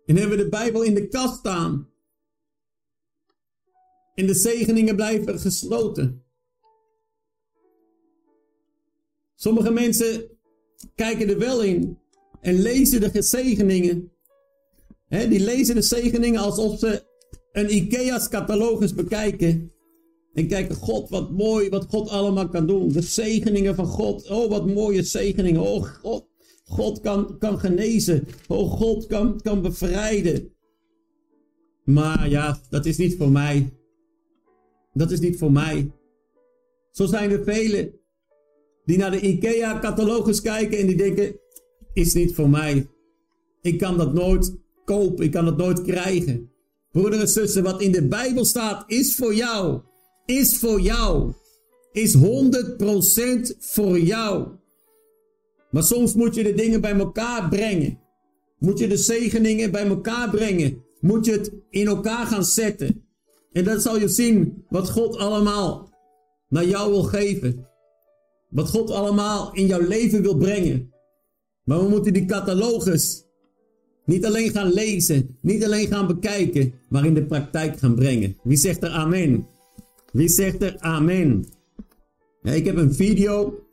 En hebben we de Bijbel in de kast staan. En de zegeningen blijven gesloten. Sommige mensen kijken er wel in en lezen de zegeningen. die lezen de zegeningen alsof ze een IKEA's catalogus bekijken. En kijken, God, wat mooi, wat God allemaal kan doen. De zegeningen van God. Oh, wat mooie zegeningen. Oh, God, God kan, kan genezen. Oh, God kan, kan bevrijden. Maar ja, dat is niet voor mij. Dat is niet voor mij. Zo zijn er velen die naar de IKEA-catalogus kijken en die denken: is niet voor mij. Ik kan dat nooit kopen, ik kan dat nooit krijgen. Broeder en zussen, wat in de Bijbel staat, is voor jou. Is voor jou. Is 100% voor jou. Maar soms moet je de dingen bij elkaar brengen. Moet je de zegeningen bij elkaar brengen. Moet je het in elkaar gaan zetten. En dan zal je zien wat God allemaal naar jou wil geven. Wat God allemaal in jouw leven wil brengen. Maar we moeten die catalogus niet alleen gaan lezen, niet alleen gaan bekijken, maar in de praktijk gaan brengen. Wie zegt er amen? Wie zegt er amen? Ja, ik heb een video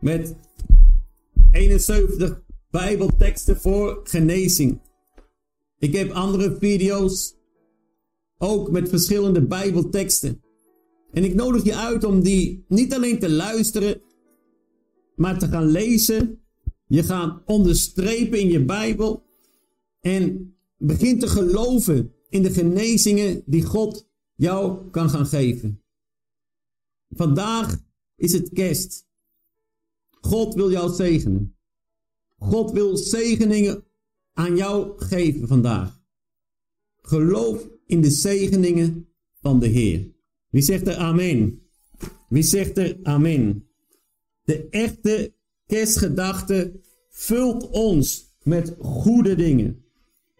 met 71 Bijbelteksten voor genezing. Ik heb andere video's ook met verschillende Bijbelteksten. En ik nodig je uit om die niet alleen te luisteren, maar te gaan lezen. Je gaat onderstrepen in je Bijbel. En begin te geloven in de genezingen die God jou kan gaan geven. Vandaag is het kerst. God wil jou zegenen. God wil zegeningen aan jou geven vandaag. Geloof in de zegeningen van de Heer. Wie zegt er amen? Wie zegt er amen? De echte kerstgedachte vult ons met goede dingen.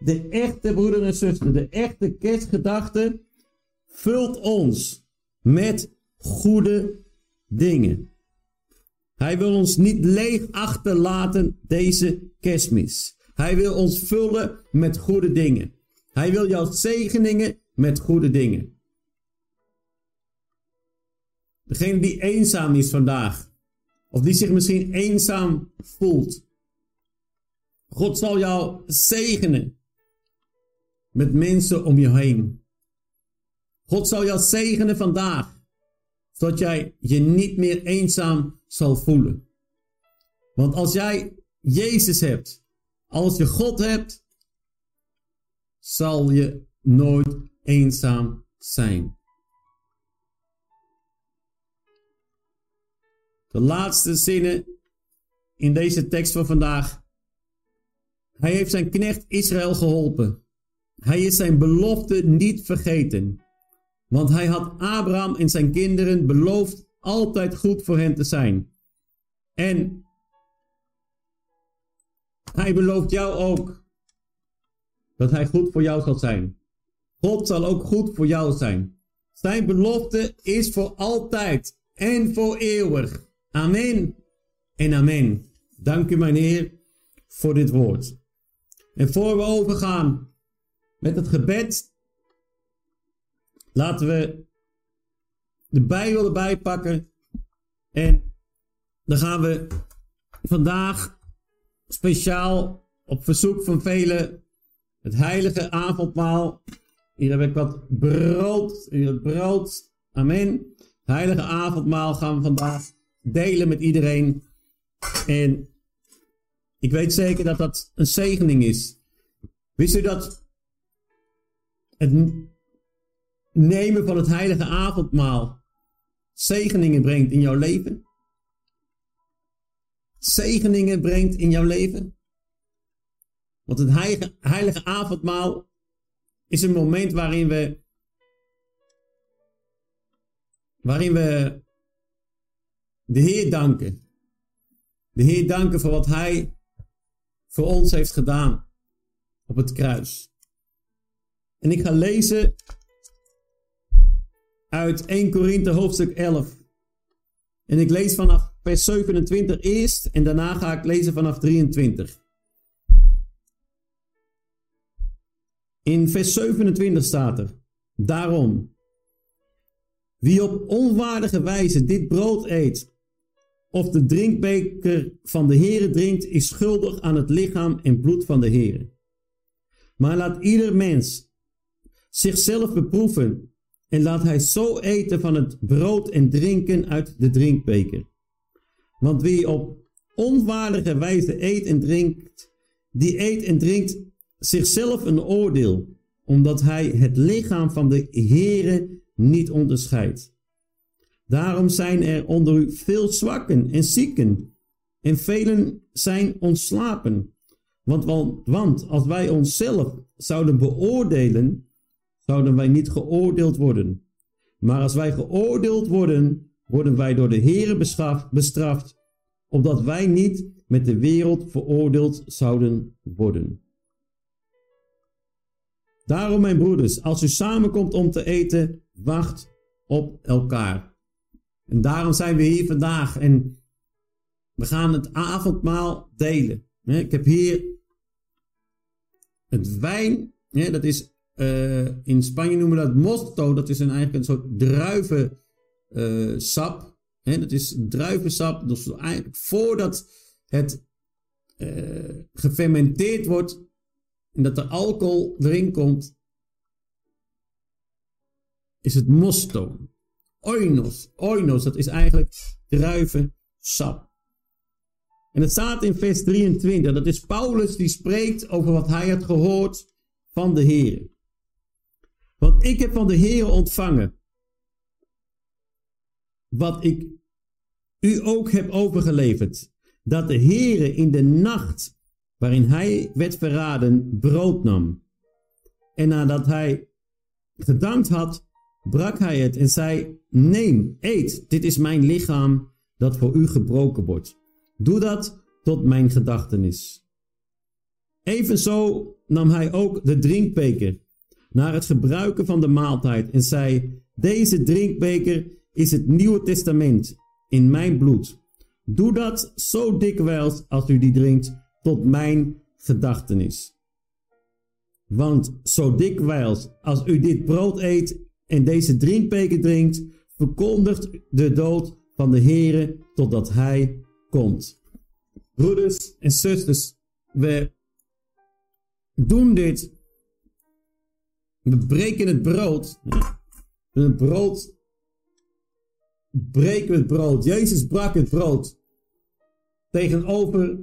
De echte broeder en zuster, de echte kerstgedachte vult ons met goede dingen. Hij wil ons niet leeg achterlaten deze kerstmis. Hij wil ons vullen met goede dingen. Hij wil jouw zegeningen met goede dingen. Degene die eenzaam is vandaag. Of die zich misschien eenzaam voelt. God zal jou zegenen. Met mensen om je heen. God zal jou zegenen vandaag. Zodat jij je niet meer eenzaam zal voelen. Want als jij Jezus hebt. Als je God hebt. Zal je nooit eenzaam zijn. De laatste zinnen in deze tekst van vandaag. Hij heeft zijn knecht Israël geholpen. Hij is zijn belofte niet vergeten. Want hij had Abraham en zijn kinderen beloofd altijd goed voor hen te zijn. En hij belooft jou ook dat hij goed voor jou zal zijn. God zal ook goed voor jou zijn. Zijn belofte is voor altijd en voor eeuwig. Amen en amen. Dank u, mijn Heer, voor dit woord. En voor we overgaan met het gebed, laten we de Bijbel erbij pakken. En dan gaan we vandaag speciaal op verzoek van velen het heilige avondmaal. Hier heb ik wat brood. Hier brood. Amen. heilige avondmaal gaan we vandaag delen met iedereen. En ik weet zeker dat dat een zegening is. Wist u dat het nemen van het heilige avondmaal zegeningen brengt in jouw leven? Zegeningen brengt in jouw leven? Want het heilige, heilige avondmaal is een moment waarin we waarin we de Heer danken. De Heer danken voor wat Hij voor ons heeft gedaan op het kruis. En ik ga lezen uit 1 Korinthe hoofdstuk 11. En ik lees vanaf vers 27 eerst en daarna ga ik lezen vanaf 23. In vers 27 staat er: Daarom, wie op onwaardige wijze dit brood eet, of de drinkbeker van de Heere drinkt, is schuldig aan het lichaam en bloed van de Heere. Maar laat ieder mens zichzelf beproeven en laat hij zo eten van het brood en drinken uit de drinkbeker. Want wie op onwaardige wijze eet en drinkt, die eet en drinkt zichzelf een oordeel, omdat hij het lichaam van de Heere niet onderscheidt. Daarom zijn er onder u veel zwakken en zieken, en velen zijn ontslapen. Want, want, want als wij onszelf zouden beoordelen, zouden wij niet geoordeeld worden. Maar als wij geoordeeld worden, worden wij door de Heere bestraft, opdat wij niet met de wereld veroordeeld zouden worden. Daarom, mijn broeders, als u samenkomt om te eten, wacht op elkaar. En daarom zijn we hier vandaag en we gaan het avondmaal delen. Ik heb hier het wijn, dat is uh, in Spanje noemen we dat mosto, dat is een, eigenlijk een soort druivensap. Uh, dat is druivensap, dus eigenlijk voordat het uh, gefermenteerd wordt en dat er alcohol erin komt, is het mosto. Oinos, oinos, dat is eigenlijk druivensap. En het staat in vers 23, dat is Paulus die spreekt over wat hij had gehoord van de Heer. Want ik heb van de Heer ontvangen wat ik u ook heb overgeleverd. Dat de Heere in de nacht waarin hij werd verraden brood nam. En nadat hij gedankt had, brak hij het en zei, neem, eet, dit is mijn lichaam dat voor u gebroken wordt. Doe dat tot mijn gedachtenis. Evenzo nam hij ook de drinkbeker naar het gebruiken van de maaltijd en zei, deze drinkbeker is het Nieuwe Testament in mijn bloed. Doe dat zo dikwijls als u die drinkt tot mijn gedachtenis. Want zo dikwijls als u dit brood eet en deze drinkbeker drinkt, verkondigt de dood van de Heere totdat hij komt. Broeders en zusters, we doen dit we breken het brood. Het brood. Breken het brood. Jezus brak het brood. Tegenover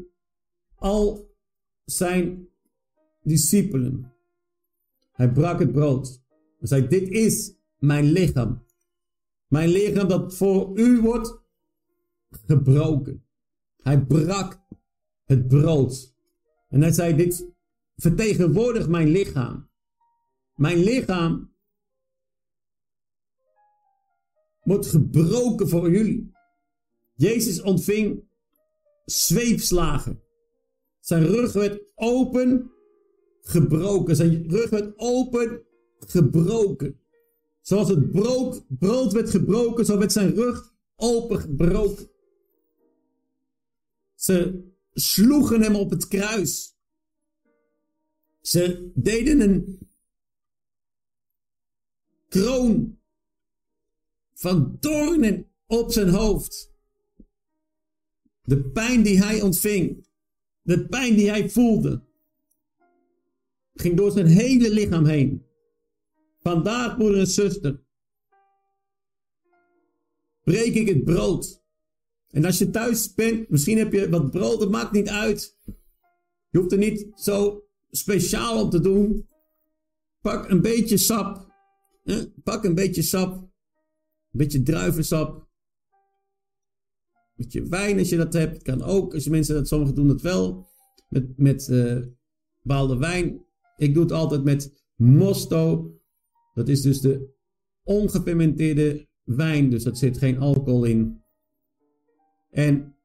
al zijn discipelen. Hij brak het brood. Hij zei: Dit is mijn lichaam. Mijn lichaam dat voor u wordt gebroken. Hij brak het brood. En hij zei: Dit vertegenwoordigt mijn lichaam. Mijn lichaam wordt gebroken voor jullie. Jezus ontving zweepslagen. Zijn rug werd open gebroken. Zijn rug werd open gebroken. Zoals het brood, werd gebroken, zo werd zijn rug open gebroken. Ze sloegen hem op het kruis. Ze deden een kroon van doornen op zijn hoofd. De pijn die hij ontving, de pijn die hij voelde, ging door zijn hele lichaam heen. Vandaag, broeder en zuster, breek ik het brood. En als je thuis bent, misschien heb je wat brood, dat maakt niet uit. Je hoeft er niet zo speciaal op te doen. Pak een beetje sap Pak een beetje sap, een beetje druivensap, een beetje wijn als je dat hebt. Kan ook, als mensen dat, sommigen doen dat wel, met, met uh, bepaalde wijn. Ik doe het altijd met mosto. Dat is dus de ongefermenteerde wijn, dus dat zit geen alcohol in. En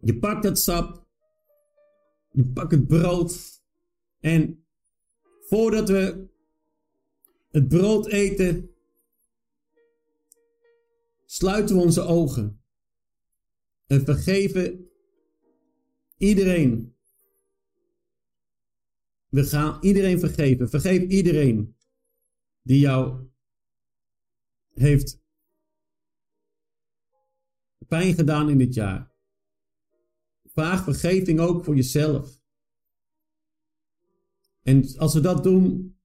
je pakt dat sap, je pakt het brood en voordat we het brood eten, sluiten we onze ogen. En vergeven iedereen. We gaan iedereen vergeven. Vergeef iedereen die jou heeft pijn gedaan in dit jaar. Vraag vergeving ook voor jezelf. En als we dat doen,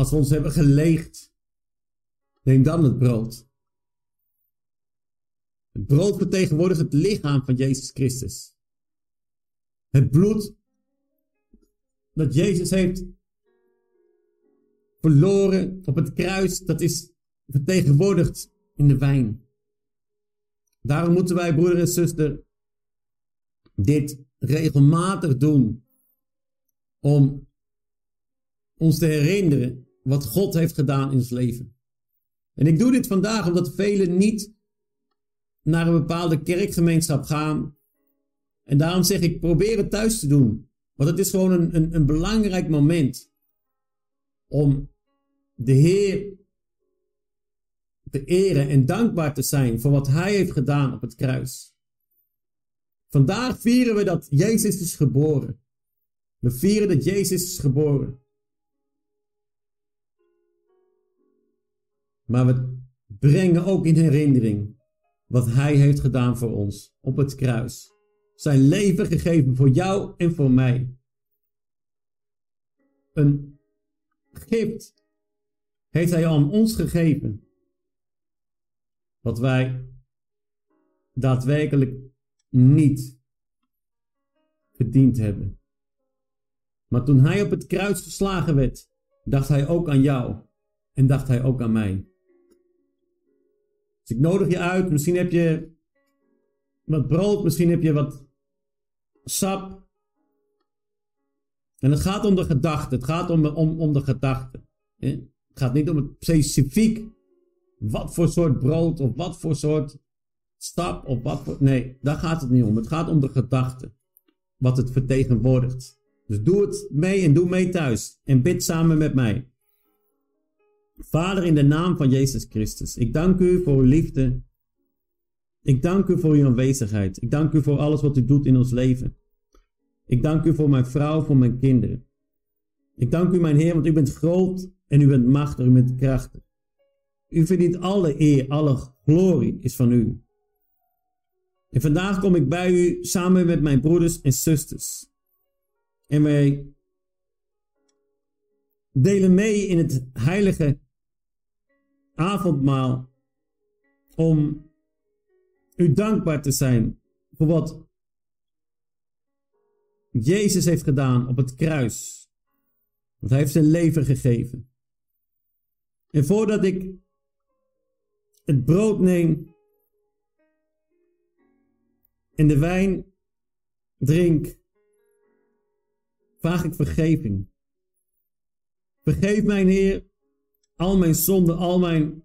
als we ons hebben geleegd, neem dan het brood. Het brood vertegenwoordigt het lichaam van Jezus Christus. Het bloed dat Jezus heeft verloren op het kruis, dat is vertegenwoordigd in de wijn. Daarom moeten wij, broeder en zuster, dit regelmatig doen. Om ons te herinneren wat God heeft gedaan in ons leven. En ik doe dit vandaag omdat velen niet naar een bepaalde kerkgemeenschap gaan. En daarom zeg ik, probeer het thuis te doen. Want het is gewoon een, een, een belangrijk moment om de Heer te eren en dankbaar te zijn voor wat Hij heeft gedaan op het kruis. Vandaag vieren we dat Jezus is geboren. We vieren dat Jezus is geboren. Maar we brengen ook in herinnering wat Hij heeft gedaan voor ons op het kruis. Zijn leven gegeven voor jou en voor mij. Een gift heeft Hij aan ons gegeven. Wat wij daadwerkelijk niet verdiend hebben. Maar toen Hij op het kruis geslagen werd, dacht Hij ook aan jou en dacht Hij ook aan mij. Dus ik nodig je uit. Misschien heb je wat brood, misschien heb je wat sap. En het gaat om de gedachte. Het gaat om, om, om de gedachte. Het gaat niet om het specifiek wat voor soort brood of wat voor soort stap of wat voor. Nee, daar gaat het niet om. Het gaat om de gedachte. Wat het vertegenwoordigt. Dus doe het mee en doe mee thuis. En bid samen met mij. Vader, in de naam van Jezus Christus, ik dank u voor uw liefde. Ik dank u voor uw aanwezigheid. Ik dank u voor alles wat u doet in ons leven. Ik dank u voor mijn vrouw, voor mijn kinderen. Ik dank u, mijn Heer, want u bent groot en u bent machtig, u bent krachtig. U verdient alle eer, alle glorie is van u. En vandaag kom ik bij u samen met mijn broeders en zusters. En wij delen mee in het heilige avondmaal om u dankbaar te zijn voor wat Jezus heeft gedaan op het kruis. Want hij heeft zijn leven gegeven. En voordat ik het brood neem en de wijn drink, vraag ik vergeving. Vergeef mijn Heer al mijn zonden, al mijn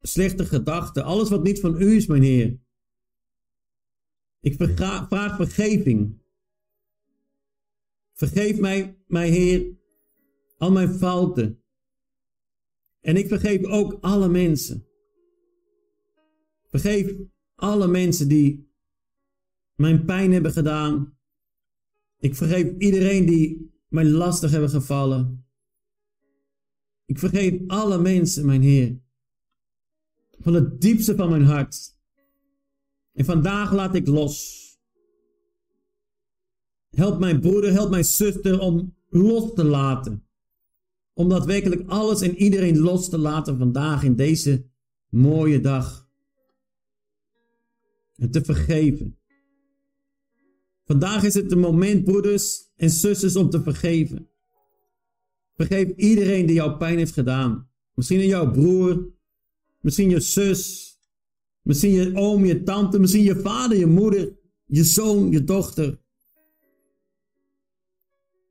slechte gedachten, alles wat niet van u is, mijn Heer. Ik vraag vergeving. Vergeef mij, mijn Heer, al mijn fouten. En ik vergeef ook alle mensen. Vergeef alle mensen die mijn pijn hebben gedaan. Ik vergeef iedereen die mij lastig hebben gevallen. Ik vergeef alle mensen, mijn Heer. Van het diepste van mijn hart. En vandaag laat ik los. Help mijn broeder, help mijn zuster om los te laten. Om daadwerkelijk alles en iedereen los te laten vandaag in deze mooie dag. En te vergeven. Vandaag is het de moment, broeders en zusters, om te vergeven. Vergeef iedereen die jou pijn heeft gedaan. Misschien jouw broer, misschien je zus, misschien je oom, je tante, misschien je vader, je moeder, je zoon, je dochter.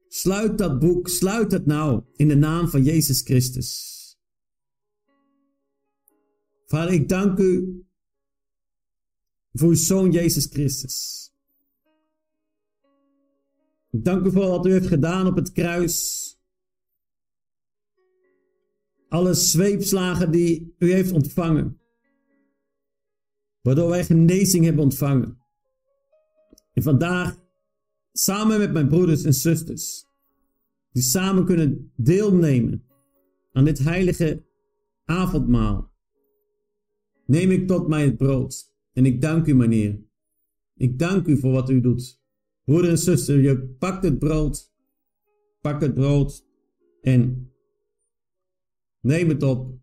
Sluit dat boek, sluit het nou in de naam van Jezus Christus. Vader, ik dank u voor uw zoon Jezus Christus. Ik dank u voor wat u heeft gedaan op het kruis. Alle zweepslagen die u heeft ontvangen. Waardoor wij genezing hebben ontvangen. En vandaag, samen met mijn broeders en zusters, die samen kunnen deelnemen aan dit heilige avondmaal, neem ik tot mij het brood. En ik dank u, meneer. Ik dank u voor wat u doet. Broeder en zuster, je pakt het brood. Pak het brood en neem het op.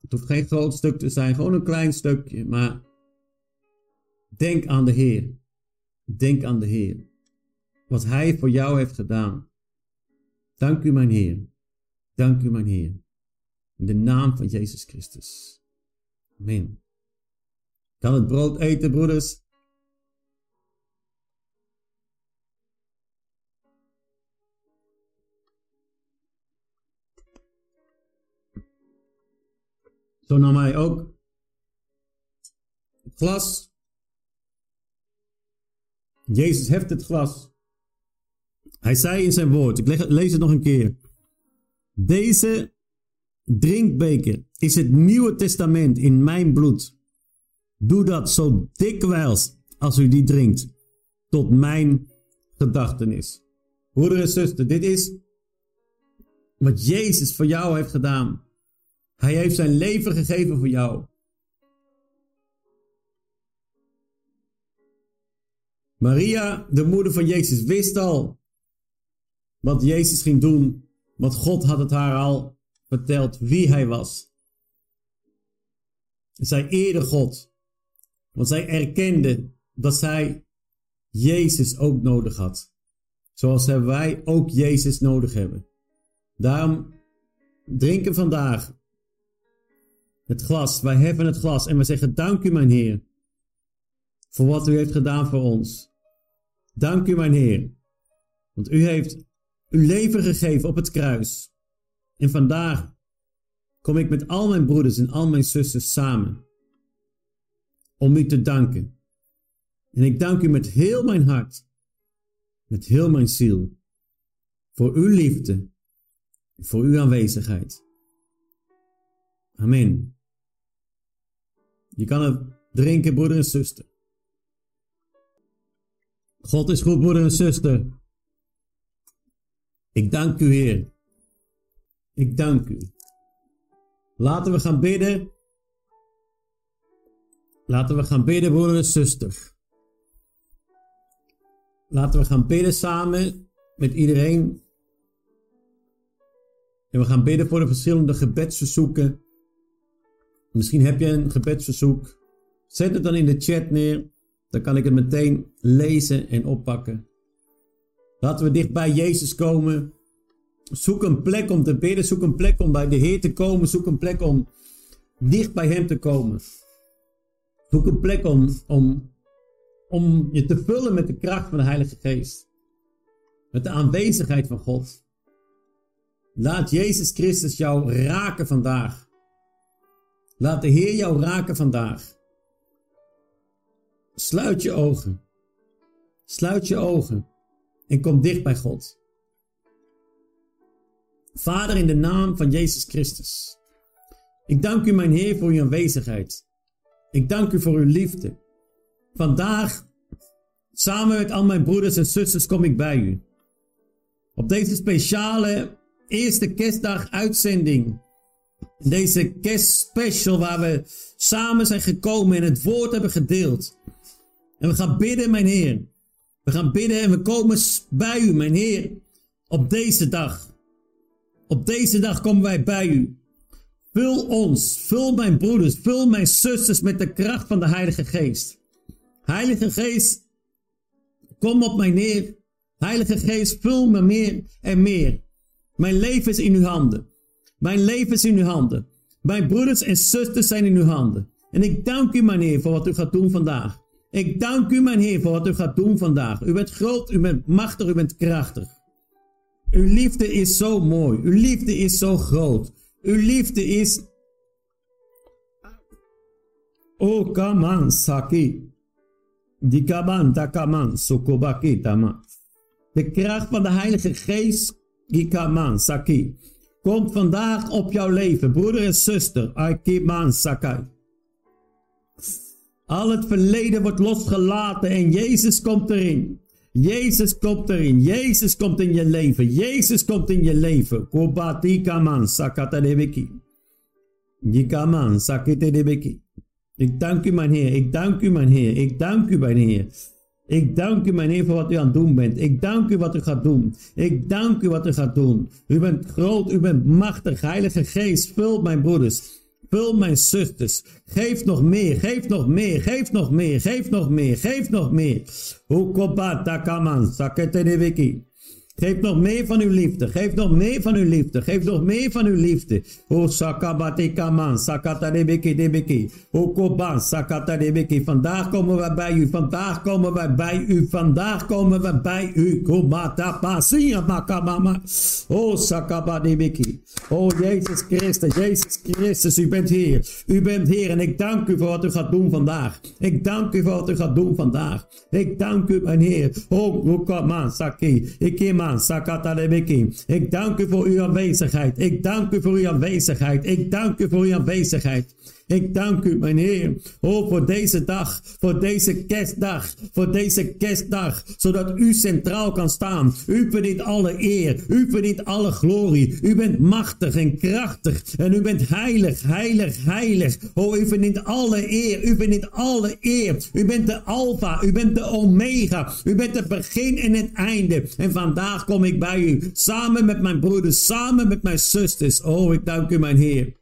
Het hoeft geen groot stuk te zijn, gewoon een klein stukje. Maar denk aan de Heer. Denk aan de Heer. Wat Hij voor jou heeft gedaan. Dank u, mijn Heer. Dank u, mijn Heer. In de naam van Jezus Christus. Amen. Kan het brood eten, broeders? Zo nam hij ook glas. Jezus heft het glas. Hij zei in zijn woord, ik lees het nog een keer. Deze drinkbeker is het Nieuwe Testament in mijn bloed. Doe dat zo dikwijls als u die drinkt, tot mijn gedachtenis. Broeder en zuster, dit is wat Jezus voor jou heeft gedaan. Hij heeft zijn leven gegeven voor jou. Maria, de moeder van Jezus, wist al wat Jezus ging doen, want God had het haar al verteld wie hij was. Zij eerde God, want zij erkende dat zij Jezus ook nodig had. Zoals wij ook Jezus nodig hebben. Daarom drinken vandaag het glas. Wij heffen het glas en we zeggen: Dank u, mijn Heer, voor wat u heeft gedaan voor ons. Dank u, mijn Heer, want u heeft uw leven gegeven op het kruis. En vandaag kom ik met al mijn broeders en al mijn zusters samen om u te danken. En ik dank u met heel mijn hart, met heel mijn ziel, voor uw liefde, voor uw aanwezigheid. Amen. Je kan het drinken, broeder en zuster. God is goed, broeder en zuster. Ik dank u, Heer. Ik dank u. Laten we gaan bidden. Laten we gaan bidden, broeder en zuster. Laten we gaan bidden samen met iedereen. En we gaan bidden voor de verschillende gebedsverzoeken Misschien heb je een gebedsverzoek. Zet het dan in de chat neer. Dan kan ik het meteen lezen en oppakken. Laten we dicht bij Jezus komen. Zoek een plek om te bidden. Zoek een plek om bij de Heer te komen. Zoek een plek om dicht bij Hem te komen. Zoek een plek om, om, om je te vullen met de kracht van de Heilige Geest. Met de aanwezigheid van God. Laat Jezus Christus jou raken vandaag. Laat de Heer jou raken vandaag. Sluit je ogen. Sluit je ogen en kom dicht bij God. Vader, in de naam van Jezus Christus. Ik dank u, mijn Heer, voor uw aanwezigheid. Ik dank u voor uw liefde. Vandaag, samen met al mijn broeders en zusters, kom ik bij u. Op deze speciale eerste kerstdag uitzending deze kerstspecial waar we samen zijn gekomen en het woord hebben gedeeld. En we gaan bidden, mijn Heer. We gaan bidden en we komen bij u, mijn Heer, op deze dag. Op deze dag komen wij bij u. Vul ons, vul mijn broeders, vul mijn zusters met de kracht van de Heilige Geest. Heilige Geest, kom op mij neer. Heilige Geest, vul me meer en meer. Mijn leven is in uw handen. Mijn leven is in uw handen. Mijn broeders en zusters zijn in uw handen. En ik dank u, mijn Heer, voor wat u gaat doen vandaag. Ik dank u, mijn Heer, voor wat u gaat doen vandaag. U bent groot, u bent machtig, u bent krachtig. Uw liefde is zo mooi. Uw liefde is zo groot. Uw liefde is. O kaman saki. Kaman takaman sokobaki tama. De kracht van de Heilige Geest. Die saki komt vandaag op jouw leven, broeder en zuster. Akiman Sakai. Al het verleden wordt losgelaten en Jezus komt erin. Jezus komt erin. Jezus komt in je leven. Jezus komt in je leven. Kobatika sakata debeki. Jikaman debeki. Ik dank u, mijn Heer. Ik dank u, mijn Heer. Ik dank u, mijn Heer. Ik dank u, mijn Heer, voor wat u aan het doen bent. Ik dank u wat u gaat doen. Ik dank u wat u gaat doen. U bent groot, u bent machtig. Heilige Geest, vul mijn broeders. Vul mijn zusters. Geef nog meer, geef nog meer, geef nog meer, geef nog meer, geef nog meer. Hukobata kaman, sakete de wiki. Geef nog meer van uw liefde. Geef nog meer van uw liefde. Geef nog meer van uw liefde. O sakabati kaman, sakata debeki. O koban, sakata debeki. Vandaag komen we bij u. Vandaag komen we bij u. Vandaag komen we bij u. Komata pasia makamama. O sakaba debeki. O Jezus Christus, Jezus Christus, u bent Heer. U bent Heer en ik dank u voor wat u gaat doen vandaag. Ik dank u voor wat u gaat doen vandaag. Ik dank u, mijn Heer. O koman, saki. Ik keer ik dank u voor uw aanwezigheid. Ik dank u voor uw aanwezigheid. Ik dank u voor uw aanwezigheid. Ik dank u, mijn Heer, oh, voor deze dag, voor deze kerstdag, voor deze kerstdag, zodat u centraal kan staan. U verdient alle eer, u verdient alle glorie. U bent machtig en krachtig en u bent heilig, heilig, heilig. Oh, u verdient alle eer, u verdient alle eer. U bent de Alpha, u bent de Omega, u bent het begin en het einde. En vandaag kom ik bij u, samen met mijn broeders, samen met mijn zusters. Oh, ik dank u, mijn Heer.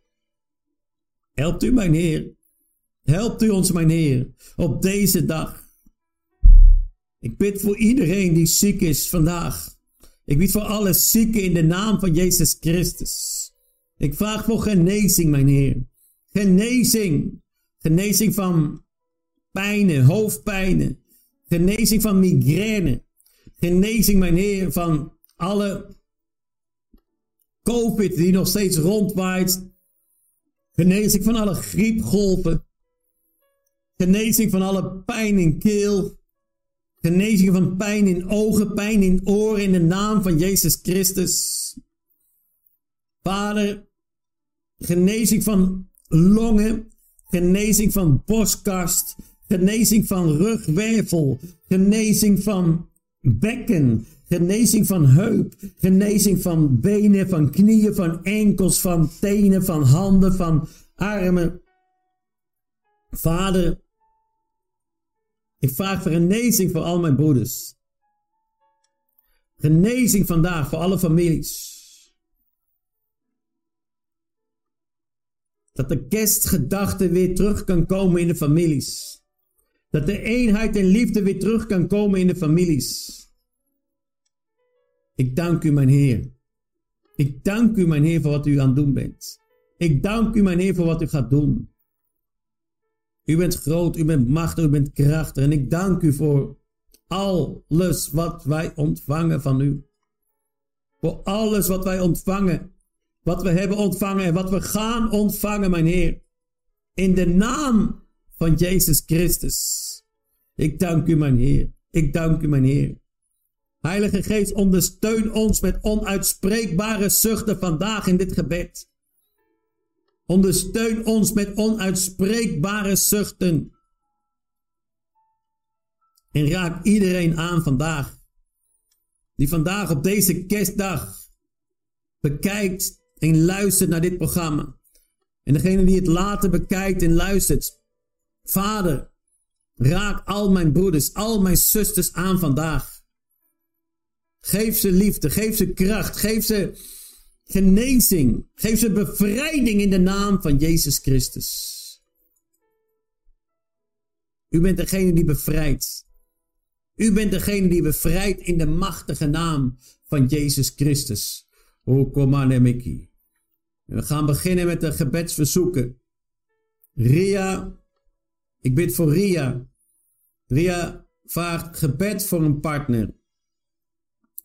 Helpt u, mijn Heer. Helpt u ons, mijn Heer, op deze dag. Ik bid voor iedereen die ziek is vandaag. Ik bid voor alle zieken in de naam van Jezus Christus. Ik vraag voor genezing, mijn Heer. Genezing. Genezing van pijnen, hoofdpijnen. Genezing van migraine. Genezing, mijn Heer, van alle COVID die nog steeds rondwaait Genezing van alle griepgolven. Genezing van alle pijn in keel. Genezing van pijn in ogen, pijn in oren in de naam van Jezus Christus. Vader, genezing van longen, genezing van borstkast, genezing van rugwervel, genezing van bekken, Genezing van heup, genezing van benen, van knieën, van enkels, van tenen, van handen, van armen. Vader, ik vraag voor genezing voor al mijn broeders. Genezing vandaag voor alle families. Dat de kerstgedachte weer terug kan komen in de families. Dat de eenheid en liefde weer terug kan komen in de families. Ik dank u, mijn Heer. Ik dank u, mijn Heer, voor wat u aan het doen bent. Ik dank u, mijn Heer, voor wat u gaat doen. U bent groot, u bent machtig, u bent krachtig. En ik dank u voor alles wat wij ontvangen van u. Voor alles wat wij ontvangen. Wat we hebben ontvangen en wat we gaan ontvangen, mijn Heer. In de naam van Jezus Christus. Ik dank u, mijn Heer. Ik dank u, mijn Heer. Heilige Geest, ondersteun ons met onuitspreekbare zuchten vandaag in dit gebed. Ondersteun ons met onuitspreekbare zuchten. En raak iedereen aan vandaag. Die vandaag op deze kerstdag bekijkt en luistert naar dit programma. En degene die het later bekijkt en luistert. Vader, raak al mijn broeders, al mijn zusters aan vandaag. Geef ze liefde, geef ze kracht, geef ze genezing, geef ze bevrijding in de naam van Jezus Christus. U bent degene die bevrijdt. U bent degene die bevrijdt in de machtige naam van Jezus Christus. O Miki. We gaan beginnen met de gebedsverzoeken. Ria, ik bid voor Ria. Ria vraagt gebed voor een partner.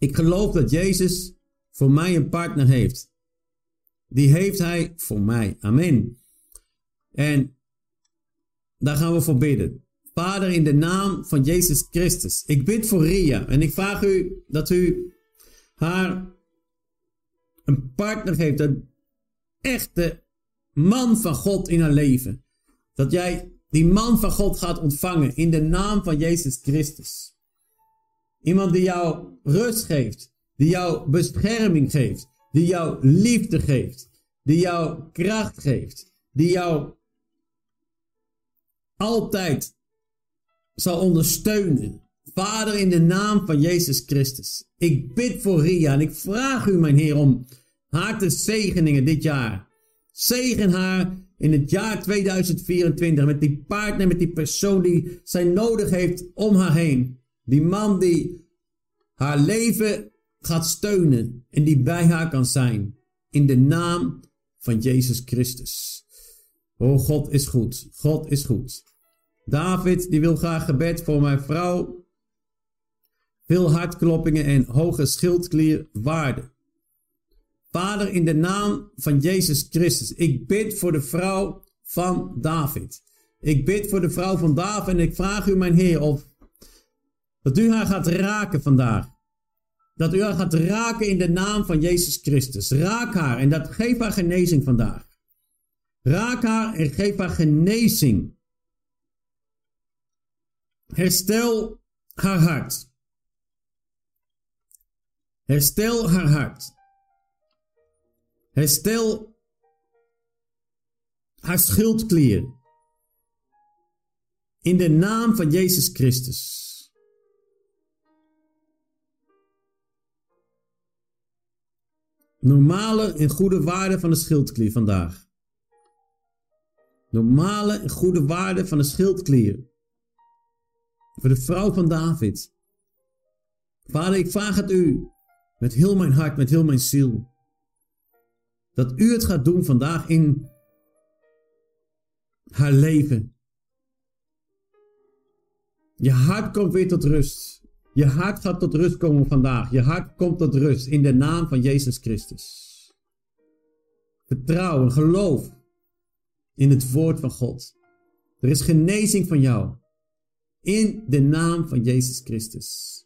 Ik geloof dat Jezus voor mij een partner heeft. Die heeft Hij voor mij. Amen. En daar gaan we voor bidden. Vader, in de naam van Jezus Christus. Ik bid voor Ria en ik vraag u dat u haar een partner geeft. Een echte man van God in haar leven. Dat jij die man van God gaat ontvangen in de naam van Jezus Christus. Iemand die jou rust geeft, die jou bescherming geeft, die jou liefde geeft, die jou kracht geeft, die jou altijd zal ondersteunen. Vader, in de naam van Jezus Christus. Ik bid voor Ria en ik vraag u, mijn Heer, om haar te zegenen dit jaar. Zegen haar in het jaar 2024 met die partner, met die persoon die zij nodig heeft om haar heen. Die man die haar leven gaat steunen en die bij haar kan zijn. In de naam van Jezus Christus. Oh, God is goed. God is goed. David, die wil graag gebed voor mijn vrouw. Veel hartkloppingen en hoge schildklierwaarde. Vader, in de naam van Jezus Christus, ik bid voor de vrouw van David. Ik bid voor de vrouw van David en ik vraag u, mijn Heer, of dat u haar gaat raken vandaag. Dat u haar gaat raken in de naam van Jezus Christus. Raak haar en dat geef haar genezing vandaag. Raak haar en geef haar genezing. Herstel haar hart. Herstel haar hart. Herstel haar schuldklier. In de naam van Jezus Christus. Normale en goede waarde van de schildklier vandaag. Normale en goede waarde van de schildklier. Voor de vrouw van David. Vader, ik vraag het u met heel mijn hart, met heel mijn ziel. Dat u het gaat doen vandaag in haar leven. Je hart komt weer tot rust. Je hart gaat tot rust komen vandaag. Je hart komt tot rust in de naam van Jezus Christus. Vertrouwen, geloof in het woord van God. Er is genezing van jou. In de naam van Jezus Christus.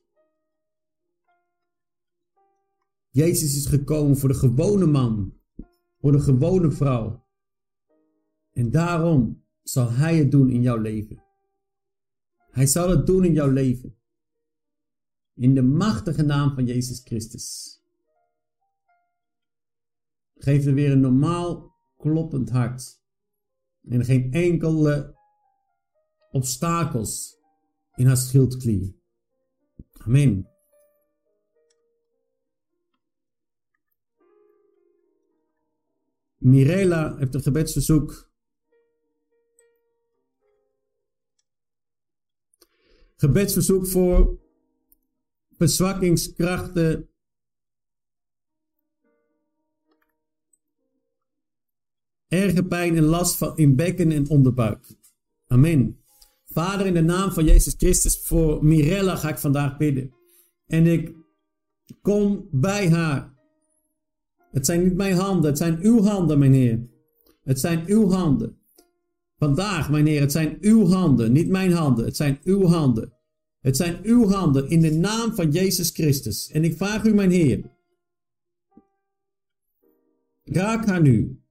Jezus is gekomen voor de gewone man, voor de gewone vrouw. En daarom zal Hij het doen in jouw leven. Hij zal het doen in jouw leven. In de machtige naam van Jezus Christus. Geef er weer een normaal kloppend hart. En geen enkele obstakels in haar schildklier. Amen. Mirela heeft een gebedsverzoek. Gebedsverzoek voor verzwakkingskrachten. Erge pijn en last van in bekken en onderbuik. Amen. Vader, in de naam van Jezus Christus, voor Mirella ga ik vandaag bidden. En ik kom bij haar. Het zijn niet mijn handen, het zijn uw handen, mijn Heer. Het zijn uw handen. Vandaag, mijn Heer, het zijn uw handen, niet mijn handen. Het zijn uw handen. Het zijn uw handen in de naam van Jezus Christus. En ik vraag u, mijn Heer, raak haar nu.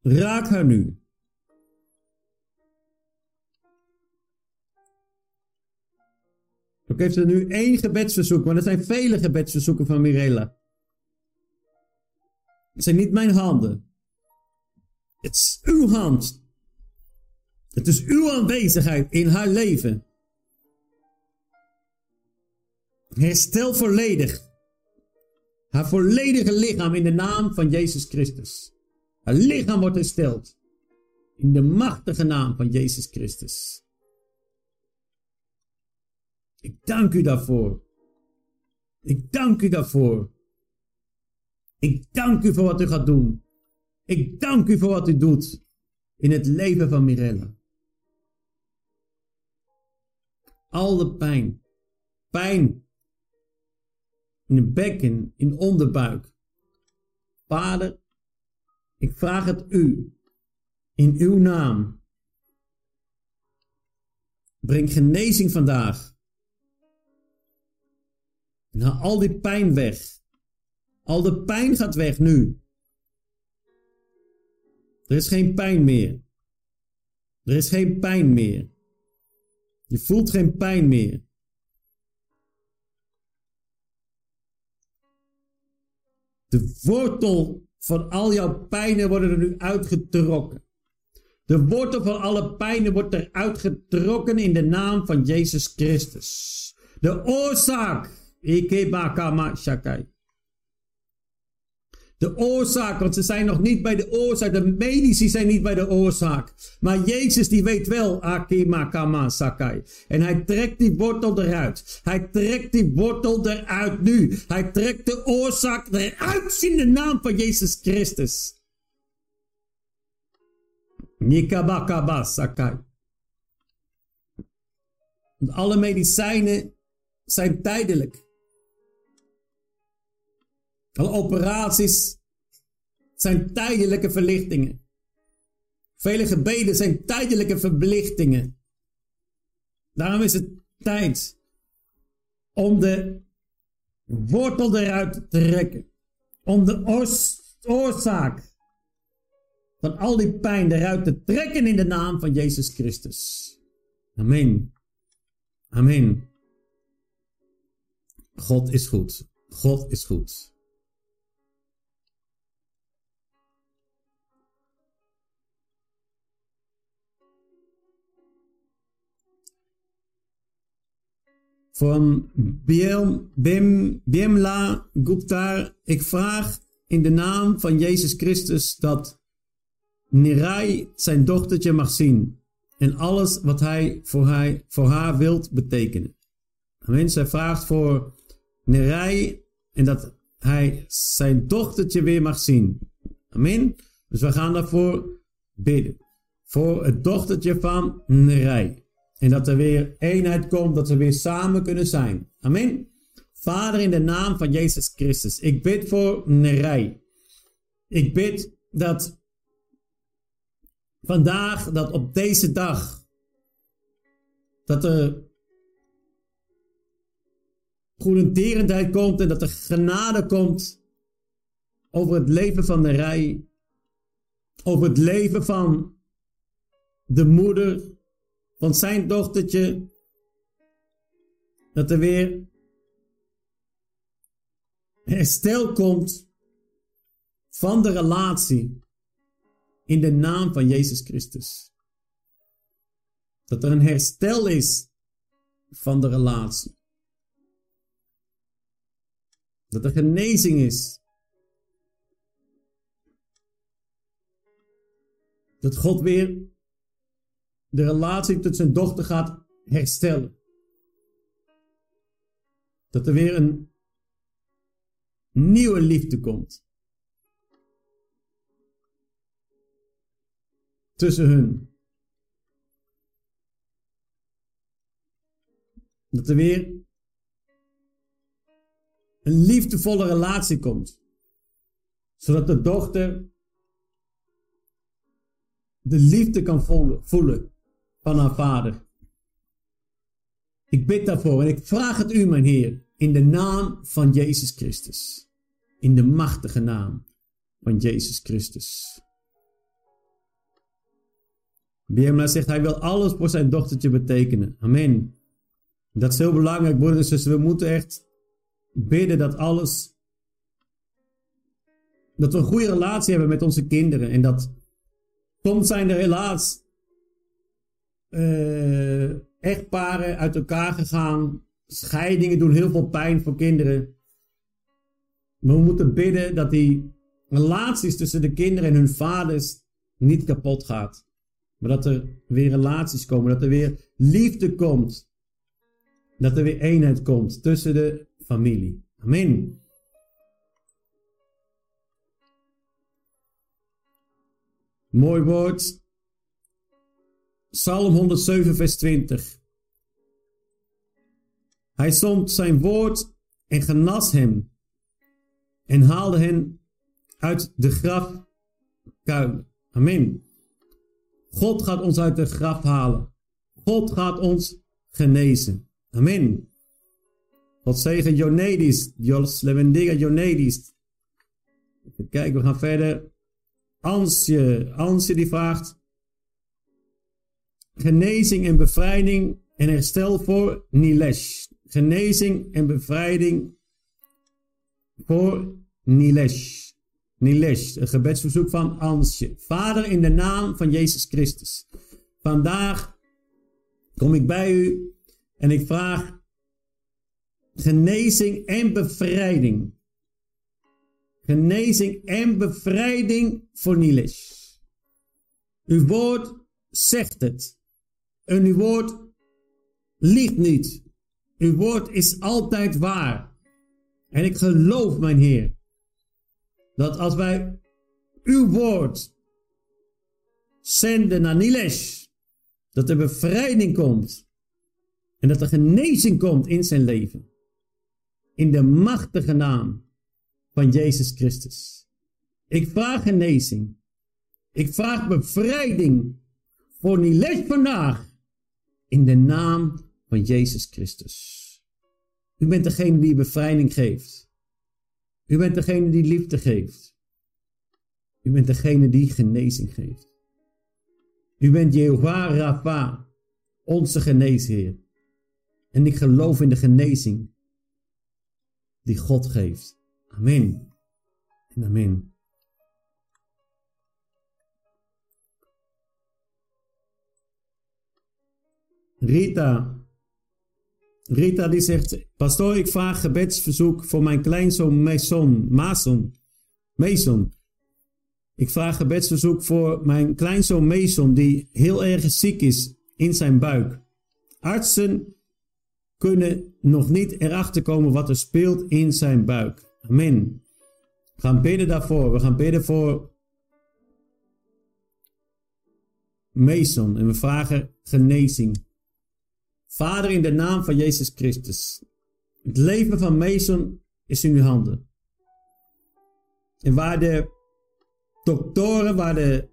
Raak haar nu. Ook heeft er nu één gebedsverzoek, maar er zijn vele gebedsverzoeken van Mirela. Het zijn niet mijn handen. Het is uw hand. Het is uw aanwezigheid in haar leven. Herstel volledig. Haar volledige lichaam in de naam van Jezus Christus. Haar lichaam wordt hersteld. In de machtige naam van Jezus Christus. Ik dank u daarvoor. Ik dank u daarvoor. Ik dank u voor wat u gaat doen. Ik dank u voor wat u doet in het leven van Mirella. Al de pijn, pijn in de bekken, in de onderbuik. Vader, ik vraag het u in uw naam. Breng genezing vandaag. En haal al die pijn weg. Al de pijn gaat weg nu. Er is geen pijn meer. Er is geen pijn meer. Je voelt geen pijn meer. De wortel van al jouw pijnen worden er nu uitgetrokken. De wortel van alle pijnen wordt er uitgetrokken in de naam van Jezus Christus. De oorzaak. Ikebakama Shakai. De oorzaak, want ze zijn nog niet bij de oorzaak. De medici zijn niet bij de oorzaak. Maar Jezus die weet wel, Akimakama Sakai. En hij trekt die wortel eruit. Hij trekt die wortel eruit nu. Hij trekt de oorzaak eruit in de naam van Jezus Christus. Nikabakaba Sakai. Alle medicijnen zijn tijdelijk. Alle operaties zijn tijdelijke verlichtingen. Vele gebeden zijn tijdelijke verlichtingen. Daarom is het tijd om de wortel eruit te trekken. Om de oorzaak van al die pijn eruit te trekken in de naam van Jezus Christus. Amen. Amen. God is goed. God is goed. Van Bim, Bimla Gupta. Ik vraag in de naam van Jezus Christus dat Nirai zijn dochtertje mag zien. En alles wat hij voor, voor haar wilt betekenen. Amen. Zij vraagt voor Nerai en dat hij zijn dochtertje weer mag zien. Amen. Dus we gaan daarvoor bidden. Voor het dochtertje van Nerai. En dat er weer eenheid komt, dat ze weer samen kunnen zijn. Amen. Vader, in de naam van Jezus Christus, ik bid voor Nerai. Ik bid dat vandaag, dat op deze dag, dat er goederendierendheid komt en dat er genade komt over het leven van de rij, over het leven van de moeder, van zijn dochtertje, dat er weer herstel komt van de relatie in de naam van Jezus Christus. Dat er een herstel is van de relatie. Dat er genezing is. Dat God weer de relatie tot zijn dochter gaat herstellen. Dat er weer een nieuwe liefde komt. Tussen hun. Dat er weer een liefdevolle relatie komt. Zodat de dochter de liefde kan voelen van haar vader. Ik bid daarvoor en ik vraag het u, mijn Heer, in de naam van Jezus Christus. In de machtige naam van Jezus Christus. Birma zegt, hij wil alles voor zijn dochtertje betekenen. Amen. Dat is heel belangrijk, broeders en zussen. We moeten echt bidden dat alles. Dat we een goede relatie hebben met onze kinderen. En dat soms zijn er helaas uh, echtparen uit elkaar gegaan. Scheidingen doen heel veel pijn voor kinderen. Maar we moeten bidden dat die relaties tussen de kinderen en hun vaders niet kapot gaat. Maar dat er weer relaties komen, dat er weer liefde komt. Dat er weer eenheid komt tussen de familie. Amen. Mooi woord. Psalm 107, vers 20. Hij zond zijn woord en genas hem en haalde hen uit de grafkuil. Amen. God gaat ons uit de graf halen. God gaat ons genezen. Amen. Wat zeggen Jonedis, Dios le bendiga Jonedis. Even kijken, we gaan verder. Ansje, Ansje die vraagt. Genezing en bevrijding en herstel voor Nilesh. Genezing en bevrijding voor Nilesh. Nilesh, een gebedsverzoek van Ansje. Vader, in de naam van Jezus Christus. Vandaag kom ik bij u en ik vraag genezing en bevrijding. Genezing en bevrijding voor Nilesh. Uw woord zegt het. En uw woord liegt niet. Uw woord is altijd waar. En ik geloof, mijn Heer, dat als wij uw woord zenden naar Nilesh, dat er bevrijding komt en dat er genezing komt in zijn leven. In de machtige naam van Jezus Christus. Ik vraag genezing. Ik vraag bevrijding voor Nilesh vandaag. In de naam van Jezus Christus. U bent degene die bevrijding geeft. U bent degene die liefde geeft. U bent degene die genezing geeft. U bent Jehovah Rapha, onze geneesheer. En ik geloof in de genezing die God geeft. Amen. En amen. Rita Rita die zegt, pastoor ik vraag gebedsverzoek voor mijn kleinzoon Mason, Mason, Mason. Ik vraag gebedsverzoek voor mijn kleinzoon Mason die heel erg ziek is in zijn buik. Artsen kunnen nog niet erachter komen wat er speelt in zijn buik. Amen. We gaan bidden daarvoor. We gaan bidden voor Mason en we vragen genezing. Vader, in de naam van Jezus Christus. Het leven van Mason is in uw handen. En waar de doktoren, waar de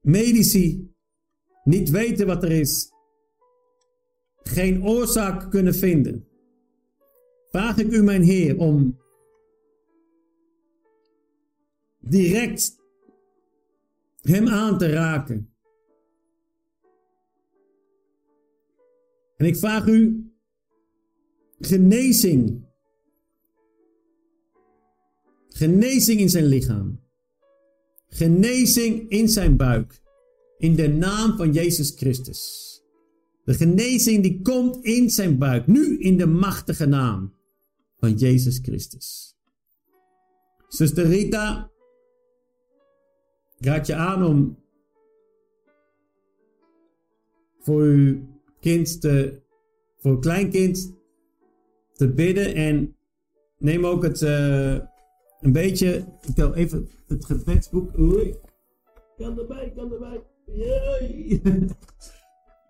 medici niet weten wat er is, geen oorzaak kunnen vinden, vraag ik u, mijn Heer, om direct hem aan te raken. En ik vraag u genezing. Genezing in zijn lichaam. Genezing in zijn buik. In de naam van Jezus Christus. De genezing die komt in zijn buik. Nu in de machtige naam van Jezus Christus. Zuster Rita, raad je aan om voor uw kind te, voor een kleinkind te bidden. En neem ook het uh, een beetje. Ik wil even het gebedsboek. Oei. Kan erbij, kan erbij. Jee.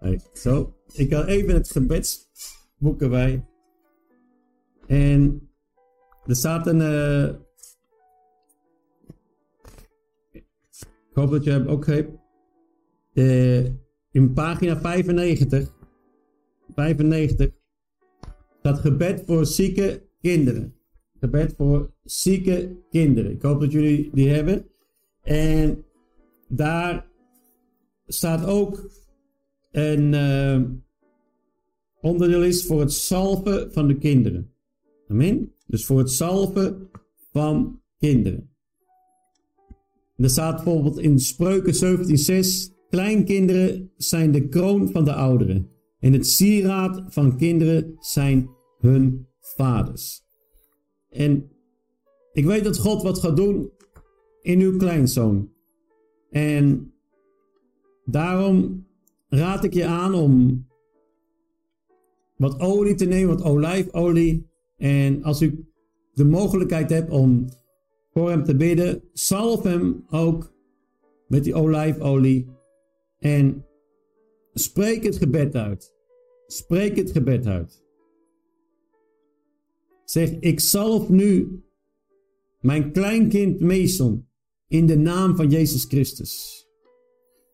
zo. Ik wil even het gebedsboek erbij. En er staat een. Uh, ik hoop dat je hem ook hebt. Uh, in pagina 95 95 staat gebed voor zieke kinderen. Gebed voor zieke kinderen. Ik hoop dat jullie die hebben. En daar staat ook een uh, onderdeel is voor het salven van de kinderen. Amen. Dus voor het salven van kinderen. er staat bijvoorbeeld in Spreuken 17:6: Kleinkinderen zijn de kroon van de ouderen. En het sieraad van kinderen zijn hun vaders. En ik weet dat God wat gaat doen in uw kleinzoon. En daarom raad ik je aan om wat olie te nemen, wat olijfolie. En als u de mogelijkheid hebt om voor hem te bidden, salf hem ook met die olijfolie. En Spreek het gebed uit. Spreek het gebed uit. Zeg, ik zalf nu mijn kleinkind Mason in de naam van Jezus Christus.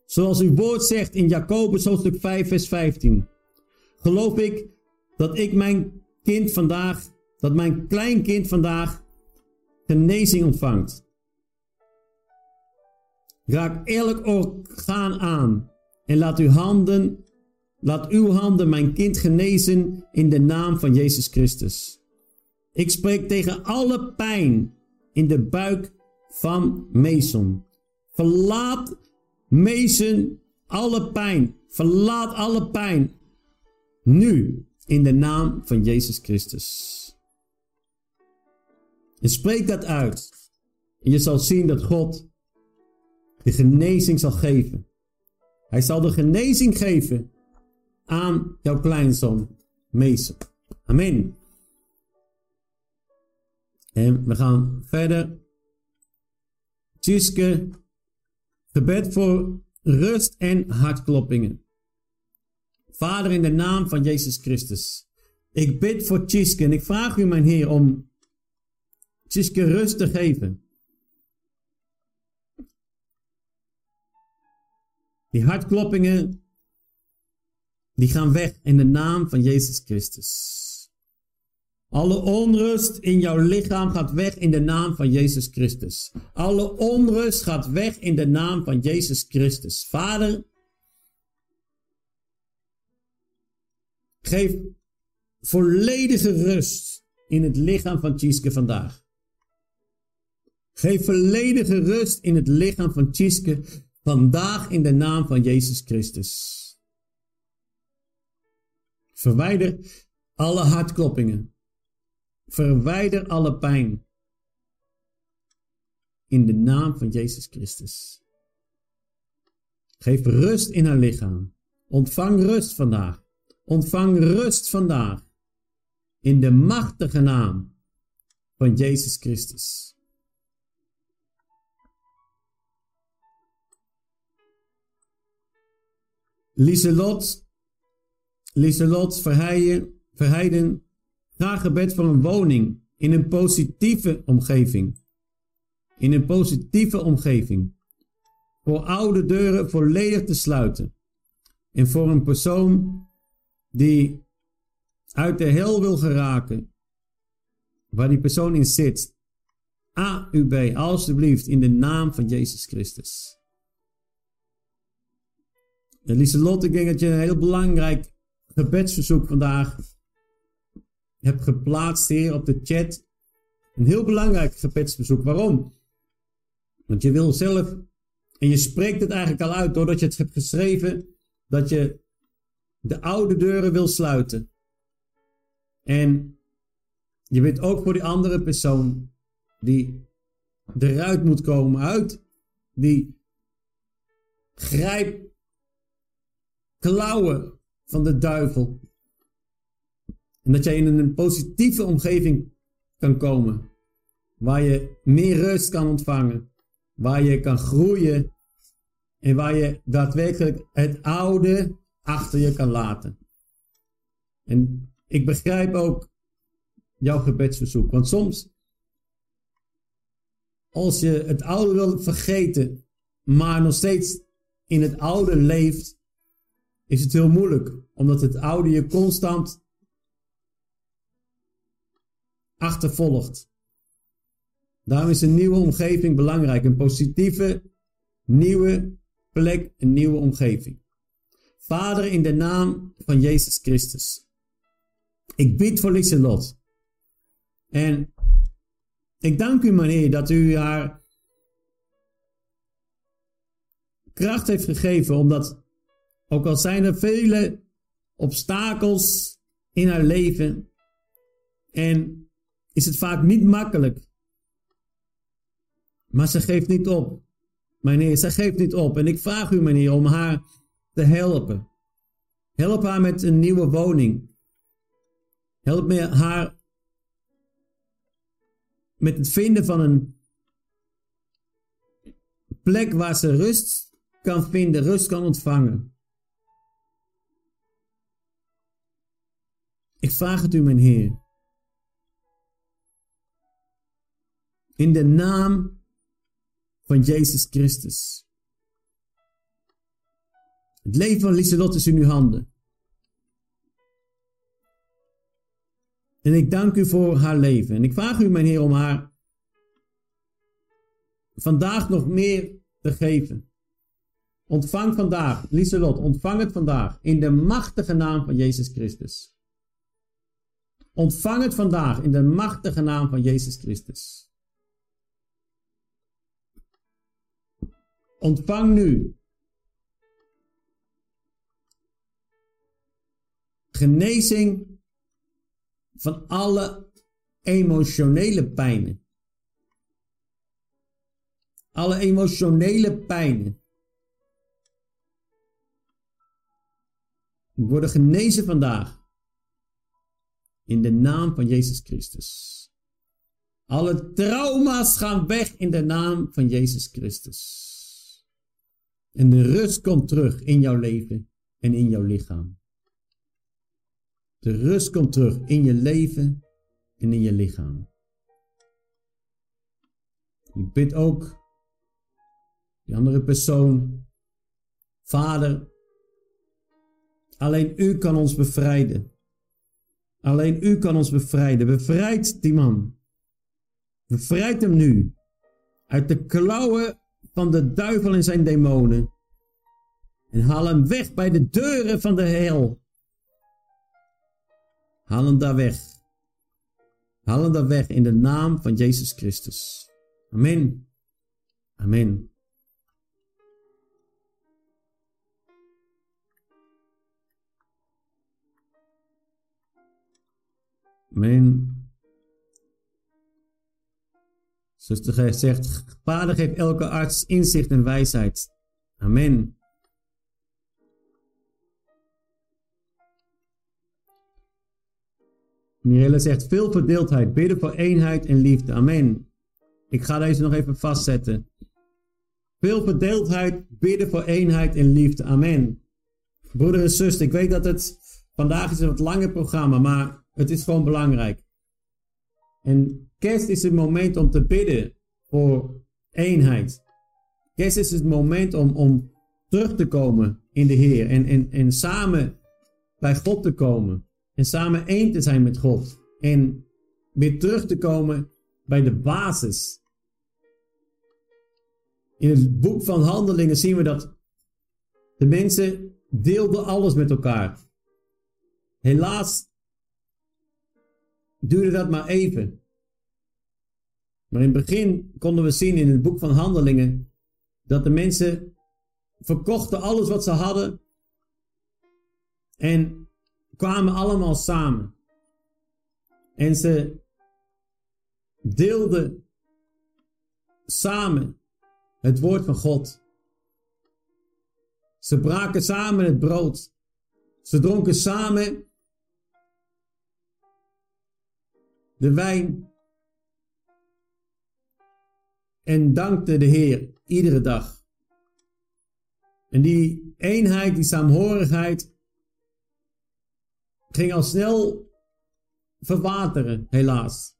Zoals uw woord zegt in Jacobus hoofdstuk 5 vers 15. Geloof ik dat ik mijn kind vandaag, dat mijn kleinkind vandaag genezing ontvangt. Raak elk orgaan aan En laat uw handen, laat uw handen mijn kind genezen in de naam van Jezus Christus. Ik spreek tegen alle pijn in de buik van Mason. Verlaat Mason alle pijn. Verlaat alle pijn. Nu in de naam van Jezus Christus. En spreek dat uit. En je zal zien dat God de genezing zal geven. Hij zal de genezing geven aan jouw kleinzoon Mason. Amen. En we gaan verder. Tjuske, gebed voor rust en hartkloppingen. Vader, in de naam van Jezus Christus. Ik bid voor Tjiske en ik vraag u, mijn Heer, om Tjiske rust te geven. Die hartkloppingen, die gaan weg in de naam van Jezus Christus. Alle onrust in jouw lichaam gaat weg in de naam van Jezus Christus. Alle onrust gaat weg in de naam van Jezus Christus. Vader, geef volledige rust in het lichaam van Tjiske vandaag. Geef volledige rust in het lichaam van Tjiske vandaag in de naam van Jezus Christus. Verwijder alle hartkloppingen. Verwijder alle pijn. In de naam van Jezus Christus. Geef rust in haar lichaam. Ontvang rust vandaag. Ontvang rust vandaag. In de machtige naam van Jezus Christus. Lieselot, Lieselot Verheiden, Verheiden Graag gebed voor een woning in een positieve omgeving. In een positieve omgeving. Voor oude deuren volledig te sluiten. En voor een persoon die uit de hel wil geraken, waar die persoon in zit. AUB, alstublieft, in de naam van Jezus Christus. Lieselotte, ik denk dat je een heel belangrijk gebedsverzoek vandaag heb geplaatst hier op de chat. Een heel belangrijk gebedsbezoek. Waarom? Want je wil zelf, en je spreekt het eigenlijk al uit doordat je het hebt geschreven, dat je de oude deuren wil sluiten. En je bent ook voor die andere persoon die eruit moet komen, uit die grijp klauwen van de duivel. En dat jij in een positieve omgeving kan komen. Waar je meer rust kan ontvangen. Waar je kan groeien. En waar je daadwerkelijk het oude achter je kan laten. En ik begrijp ook jouw gebedsverzoek. Want soms, als je het oude wil vergeten, maar nog steeds in het oude leeft, is het heel moeilijk. Omdat het oude je constant achtervolgt. Daarom is een nieuwe omgeving belangrijk. Een positieve, nieuwe plek, een nieuwe omgeving. Vader, in de naam van Jezus Christus. Ik bid voor Lieselot. En ik dank u, meneer, dat u haar kracht heeft gegeven, omdat ook al zijn er vele obstakels in haar leven en is het vaak niet makkelijk. Maar ze geeft niet op. Meneer, ze geeft niet op. En ik vraag u, meneer, om haar te helpen. Help haar met een nieuwe woning. Help me haar met het vinden van een plek waar ze rust kan vinden, rust kan ontvangen. Ik vraag het u, mijn Heer. In de naam van Jezus Christus. Het leven van Lieselot is in uw handen. En ik dank u voor haar leven. En ik vraag u, mijn Heer, om haar vandaag nog meer te geven. Ontvang vandaag, Lieselot, ontvang het vandaag in de machtige naam van Jezus Christus. Ontvang het vandaag in de machtige naam van Jezus Christus. Ontvang nu genezing van alle emotionele pijnen. Alle emotionele pijnen. Worden genezen vandaag. In de naam van Jezus Christus. Alle trauma's gaan weg in de naam van Jezus Christus. En de rust komt terug in jouw leven en in jouw lichaam. De rust komt terug in je leven en in je lichaam. Ik bid ook die andere persoon, Vader, alleen U kan ons bevrijden. Alleen U kan ons bevrijden. Bevrijd die man. Bevrijd hem nu uit de klauwen van de duivel en zijn demonen. En haal hem weg bij de deuren van de hel. Haal hem daar weg. Haal hem daar weg in de naam van Jezus Christus. Amen. Amen. Amen. Zuster zegt, Vader geeft elke arts inzicht en wijsheid. Amen. Mirelle zegt, veel verdeeldheid, bidden voor eenheid en liefde. Amen. Ik ga deze nog even vastzetten. Veel verdeeldheid, bidden voor eenheid en liefde. Amen. Broeder en zuster, ik weet dat het vandaag is een wat langer programma, maar het is gewoon belangrijk. En kerst is het moment om te bidden voor eenheid. Kerst is het moment om, om terug te komen in de Heer en, en, en samen bij God te komen. En samen één te zijn met God. En weer terug te komen bij de basis. In het boek van Handelingen zien we dat de mensen deelden alles met elkaar. Helaas duurde dat maar even. Maar in het begin konden we zien in het boek van Handelingen dat de mensen verkochten alles wat ze hadden en kwamen allemaal samen. En ze deelden samen het woord van God. Ze braken samen het brood. Ze dronken samen de wijn en dankte de Heer iedere dag. En die eenheid, die saamhorigheid, ging al snel verwateren, helaas.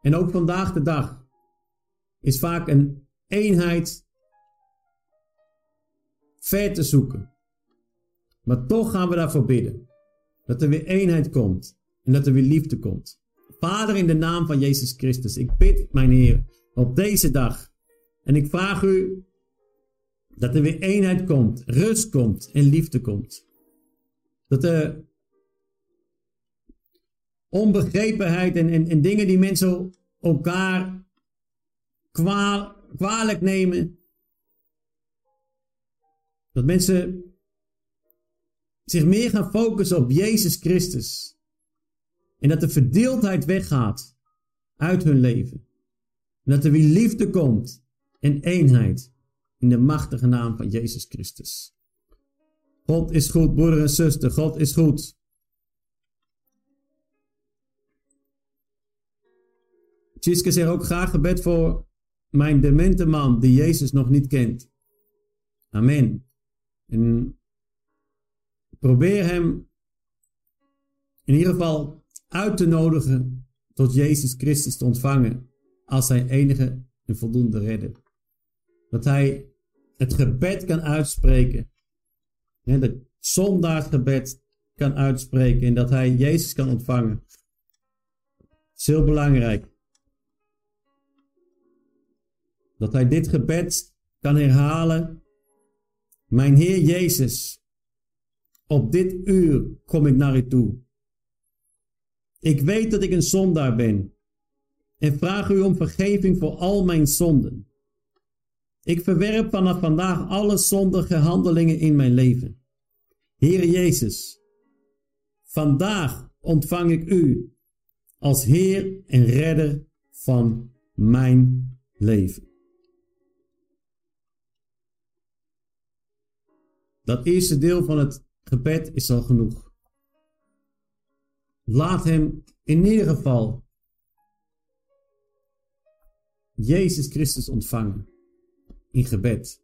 En ook vandaag de dag is vaak een eenheid ver te zoeken. Maar toch gaan we daarvoor bidden. Dat er weer eenheid komt en dat er weer liefde komt. Vader, in de naam van Jezus Christus, ik bid, mijn Heer, op deze dag. En ik vraag u dat er weer eenheid komt, rust komt en liefde komt. Dat er onbegrepenheid en, en, en dingen die mensen elkaar kwaal, kwalijk nemen. Dat mensen zich meer gaan focussen op Jezus Christus. En dat de verdeeldheid weggaat uit hun leven. En dat er weer liefde komt en eenheid in de machtige naam van Jezus Christus. God is goed, broeder en zuster. God is goed. Tjiske zegt ook graag gebed voor mijn demente man die Jezus nog niet kent. Amen. En probeer hem in ieder geval uit te nodigen tot Jezus Christus te ontvangen als zijn enige en voldoende redder. Dat hij het gebed kan uitspreken. Het zondagsgebed kan uitspreken en dat hij Jezus kan ontvangen. Het is heel belangrijk. Dat hij dit gebed kan herhalen Mijn Heer Jezus, op dit uur kom ik naar u toe. Ik weet dat ik een zondaar ben en vraag u om vergeving voor al mijn zonden. Ik verwerp vanaf vandaag alle zondige handelingen in mijn leven. Heer Jezus, vandaag ontvang ik u als Heer en Redder van mijn leven. Dat eerste deel van het gebed is al genoeg. Laat hem in ieder geval Jezus Christus ontvangen in gebed.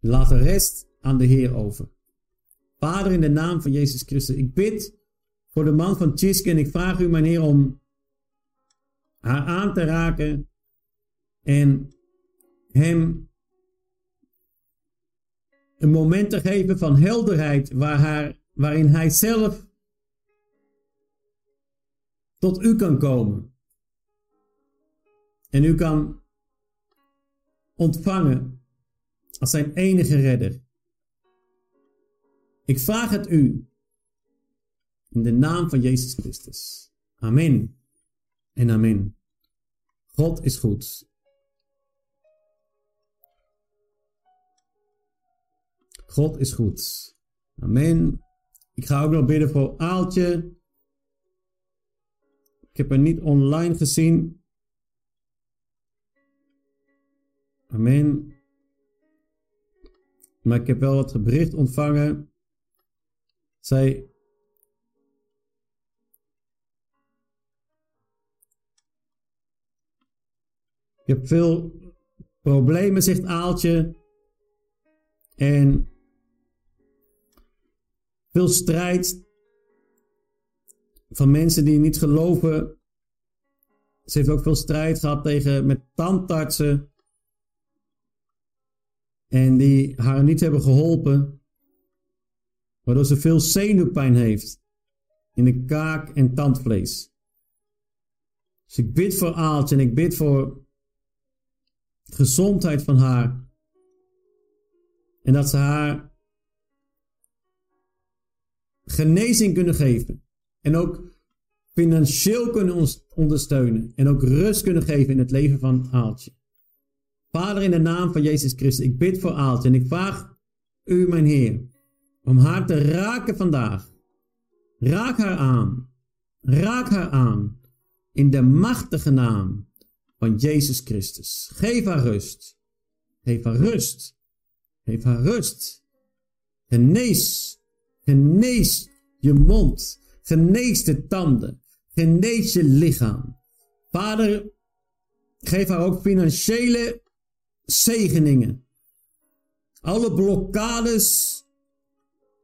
Laat de rest aan de Heer over. Vader, in de naam van Jezus Christus, ik bid voor de man van Tjiske en ik vraag u, mijn Heer, om haar aan te raken en hem een moment te geven van helderheid waar haar, waarin hij zelf tot u kan komen. En u kan ontvangen als zijn enige redder. Ik vraag het u in de naam van Jezus Christus. Amen en amen. God is goed. God is goed. Amen. Ik ga ook nog bidden voor Aaltje. Ik heb haar niet online gezien. Amen. Maar ik heb wel wat bericht ontvangen. Zij. Ik heb veel problemen, zegt Aaltje. En veel strijd van mensen die niet geloven. Ze heeft ook veel strijd gehad tegen, met tandartsen. En die haar niet hebben geholpen. Waardoor ze veel zenuwpijn heeft. In de kaak en tandvlees. Dus ik bid voor Aaltje en ik bid voor gezondheid van haar. En dat ze haar genezing kunnen geven. En ook financieel kunnen ondersteunen. En ook rust kunnen geven in het leven van Aaltje. Vader, in de naam van Jezus Christus, ik bid voor Aaltje en ik vraag u, mijn Heer, om haar te raken vandaag. Raak haar aan. Raak haar aan. In de machtige naam van Jezus Christus. Geef haar rust. Geef haar rust. Geef haar rust. Genees. Genees je mond. Genees de tanden. Genees je lichaam. Vader, geef haar ook financiële zegeningen. Alle blokkades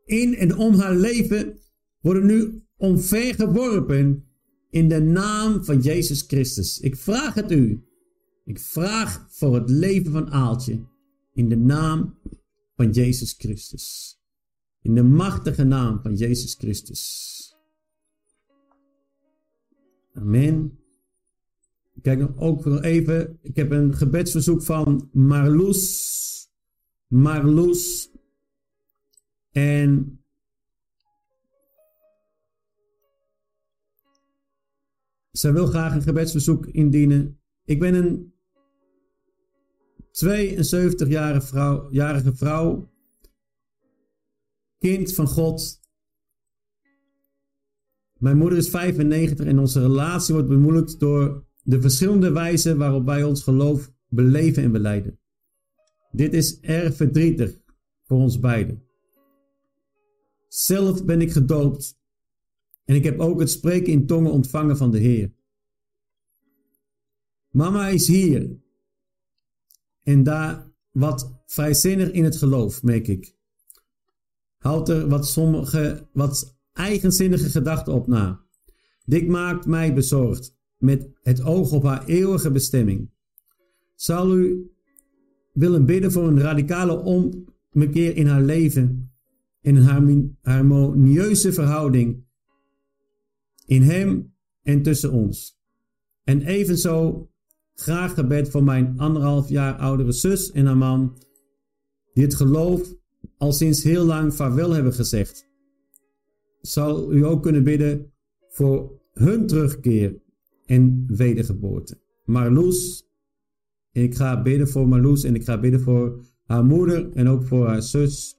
in en om haar leven worden nu omvergeworpen in de naam van Jezus Christus. Ik vraag het u. Ik vraag voor het leven van Aaltje in de naam van Jezus Christus. In de machtige naam van Jezus Christus. Amen. Kijk nog ook nog even. Ik heb een gebedsverzoek van Marloes. Marloes. En zij wil graag een gebedsverzoek indienen. Ik ben een 72-jarige vrouw, jarige vrouw, kind van God. Mijn moeder is 95 en onze relatie wordt bemoeilijkt door de verschillende wijzen waarop wij ons geloof beleven en beleiden. Dit is erg verdrietig voor ons beiden. Zelf ben ik gedoopt en ik heb ook het spreken in tongen ontvangen van de Heer. Mama is hier en daar wat vrijzinnig in het geloof, merk ik. Houdt er wat, sommige, wat eigenzinnige gedachten op na. Dit maakt mij bezorgd met het oog op haar eeuwige bestemming. Zal u willen bidden voor een radicale ommekeer in haar leven en een harmonieuze verhouding in hem en tussen ons. En evenzo graag gebed voor mijn anderhalf jaar oudere zus en haar man die het geloof al sinds heel lang vaarwel hebben gezegd. Zal u ook kunnen bidden voor hun terugkeer en wedergeboorte. Marloes, ik ga bidden voor Marloes en ik ga bidden voor haar moeder en ook voor haar zus.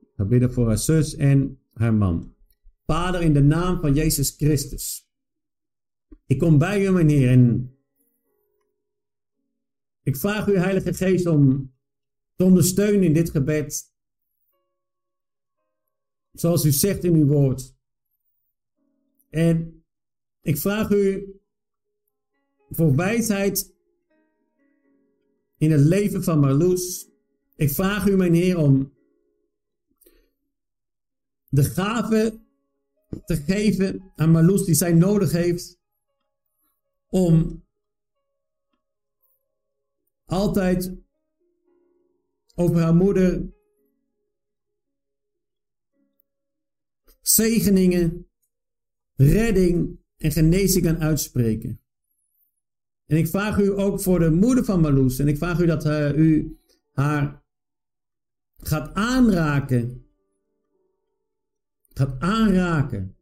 Ik ga bidden voor haar zus en haar man. Vader, in de naam van Jezus Christus. Ik kom bij u, mijn Heer, en ik vraag u, Heilige Geest, om te ondersteunen in dit gebed. Zoals u zegt in uw woord. En ik vraag u voor wijsheid in het leven van Marloes. Ik vraag u, mijn Heer, om de gave te geven aan Marloes die zij nodig heeft om altijd over haar moeder zegeningen, redding en genezing kan uitspreken. En ik vraag u ook voor de moeder van Marloes. En ik vraag u dat uh, u haar gaat aanraken. Gaat aanraken.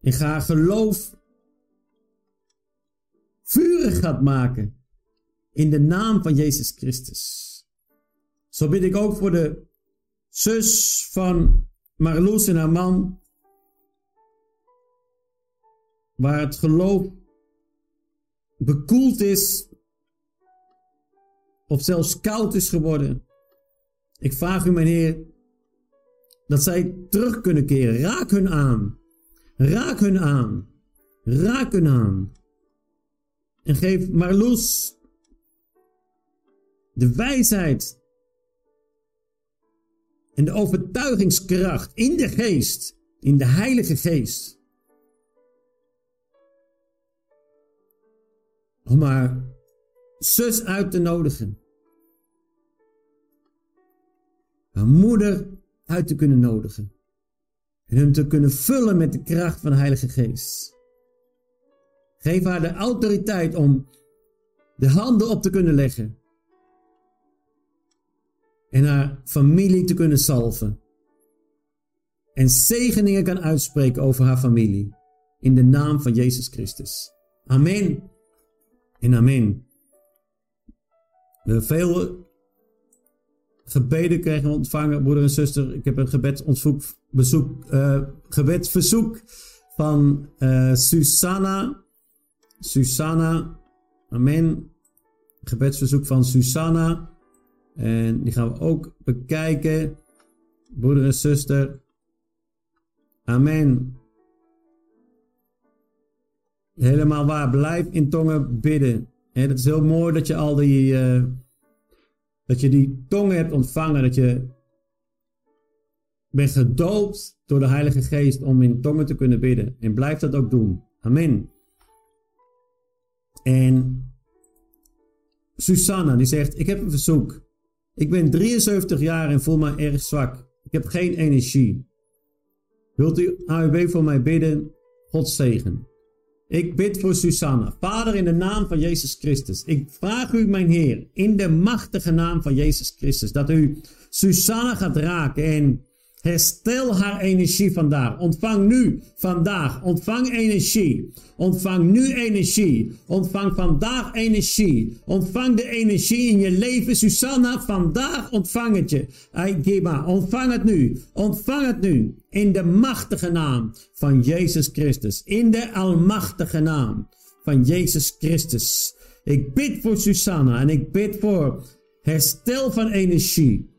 En ga geloof vurig gaat maken. In de naam van Jezus Christus. Zo bid ik ook voor de zus van Marloes en haar man. Waar het geloof bekoeld is, of zelfs koud is geworden. Ik vraag u, mijn Heer, dat zij terug kunnen keren. Raak hun aan. Raak hun aan. Raak hun aan. En geef Marloes de wijsheid en de overtuigingskracht in de geest, in de Heilige Geest om haar zus uit te nodigen. Haar moeder uit te kunnen nodigen. En hem te kunnen vullen met de kracht van de Heilige Geest. Geef haar de autoriteit om de handen op te kunnen leggen. En haar familie te kunnen salven. En zegeningen kan uitspreken over haar familie. In de naam van Jezus Christus. Amen en amen. We veel gebeden krijgen ontvangen, broeder en zuster. Ik heb een gebedsverzoek bezoek, uh, gebedsverzoek van uh, Susanna. Susanna, amen. Gebedsverzoek van Susanna. En die gaan we ook bekijken. Broeder en zuster. Amen. Helemaal waar. Blijf in tongen bidden. En het is heel mooi dat je al die, uh, dat je die tongen hebt ontvangen. Dat je bent gedoopt door de Heilige Geest om in tongen te kunnen bidden. En blijf dat ook doen. Amen. En Susanna die zegt, ik heb een verzoek. Ik ben 73 jaar en voel me erg zwak. Ik heb geen energie. Wilt u AUB voor mij bidden? God zegen. Ik bid voor Susanna. Vader, in de naam van Jezus Christus. Ik vraag u, mijn Heer, in de machtige naam van Jezus Christus, dat u Susanna gaat raken en Herstel haar energie vandaag. Ontvang nu, vandaag. Ontvang energie. Ontvang nu energie. Ontvang vandaag energie. Ontvang de energie in je leven. Susanna, vandaag ontvang het je. Ontvang het nu. Ontvang het nu. In de machtige naam van Jezus Christus. In de almachtige naam van Jezus Christus. Ik bid voor Susanna en ik bid voor herstel van energie.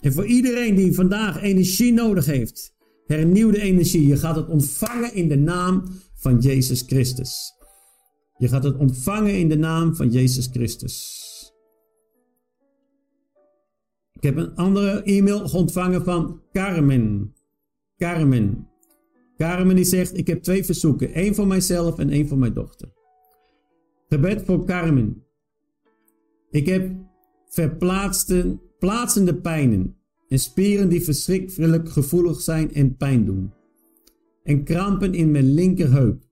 En voor iedereen die vandaag energie nodig heeft, hernieuwde energie, je gaat het ontvangen in de naam van Jezus Christus. Je gaat het ontvangen in de naam van Jezus Christus. Ik heb een andere e-mail ontvangen van Carmen. Carmen. Carmen die zegt, ik heb twee verzoeken. één voor mijzelf en één voor mijn dochter. Gebed voor Carmen. Ik heb verplaatste plaatsende pijnen en spieren die verschrikkelijk gevoelig zijn en pijn doen. En krampen in mijn linkerheup.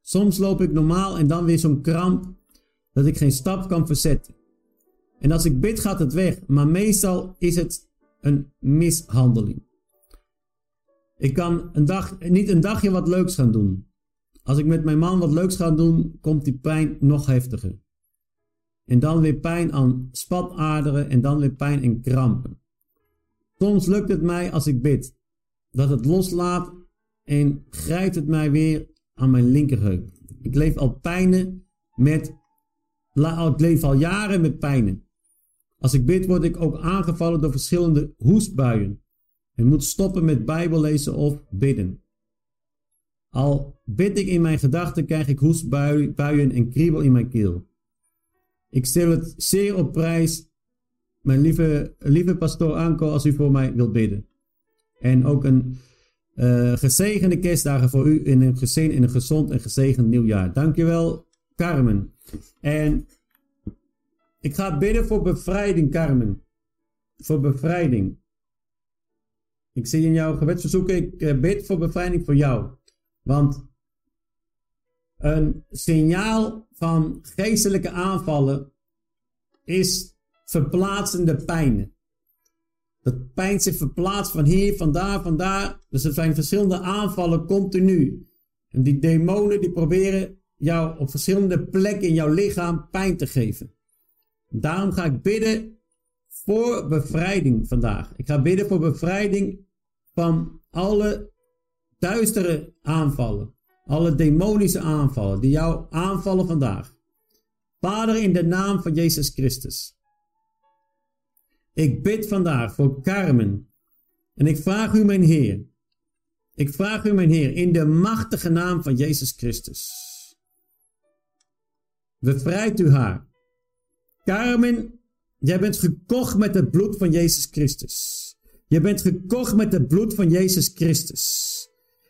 Soms loop ik normaal en dan weer zo'n kramp dat ik geen stap kan verzetten. En als ik bid, gaat het weg. Maar meestal is het een mishandeling. Ik kan een dag, niet een dagje wat leuks gaan doen. Als ik met mijn man wat leuks ga doen, komt die pijn nog heftiger. En dan weer pijn aan spataderen en dan weer pijn en krampen. Soms lukt het mij als ik bid, dat het loslaat en grijpt het mij weer aan mijn linkerheup. Ik leef al pijnen met, leef al jaren met pijnen. Als ik bid word ik ook aangevallen door verschillende hoestbuien. En moet stoppen met Bijbel lezen of bidden. Al bid ik in mijn gedachten, krijg ik hoestbuien en kriebel in mijn keel. Ik stel het zeer op prijs, mijn lieve, lieve pastoor Anko, als u voor mij wilt bidden. En ook een uh, gezegende kerstdagen voor u in een gezin, in een gezond en gezegend nieuwjaar. Dankjewel, Carmen. En ik ga bidden voor bevrijding, Carmen. Voor bevrijding. Ik zie in jouw gebedsverzoek, ik eh, bid voor bevrijding voor jou. Want een signaal van geestelijke aanvallen is verplaatsende pijnen. Dat pijn zich verplaatst van hier, van daar, van daar. Dus er zijn verschillende aanvallen continu. En die demonen die proberen jou op verschillende plekken in jouw lichaam pijn te geven. Daarom ga ik bidden voor bevrijding vandaag. Ik ga bidden voor bevrijding van alle duistere aanvallen. Alle demonische aanvallen die jou aanvallen vandaag. Vader, in de naam van Jezus Christus. Ik bid vandaag voor Carmen. En ik vraag u, mijn Heer. Ik vraag u, mijn Heer, in de machtige naam van Jezus Christus. Bevrijd u haar. Carmen, jij bent gekocht met het bloed van Jezus Christus. Je bent gekocht met het bloed van Jezus Christus.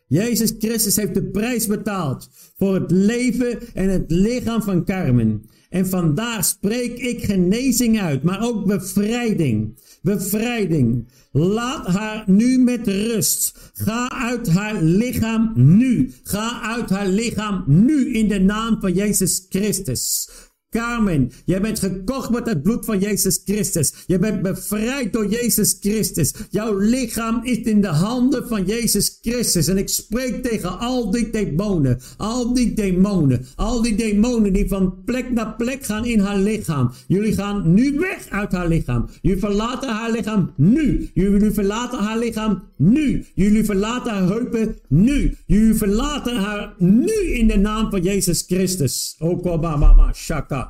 Jezus Christus heeft de prijs betaald voor het leven en het lichaam van Carmen. En vandaag spreek ik genezing uit, maar ook bevrijding. Bevrijding. Laat haar nu met rust. Ga uit haar lichaam nu. Ga uit haar lichaam nu in de naam van Jezus Christus. Carmen, jij bent gekocht met het bloed van Jezus Christus. Je bent bevrijd door Jezus Christus. Jouw lichaam is in de handen van Jezus Christus. En ik spreek tegen al die demonen, al die demonen, al die demonen die van plek naar plek gaan in haar lichaam. Jullie gaan nu weg uit haar lichaam. Jullie verlaten haar lichaam nu. Jullie verlaten haar lichaam nu. Jullie verlaten haar heupen nu. Jullie verlaten haar nu in de naam van Jezus Christus. Okobama shaka.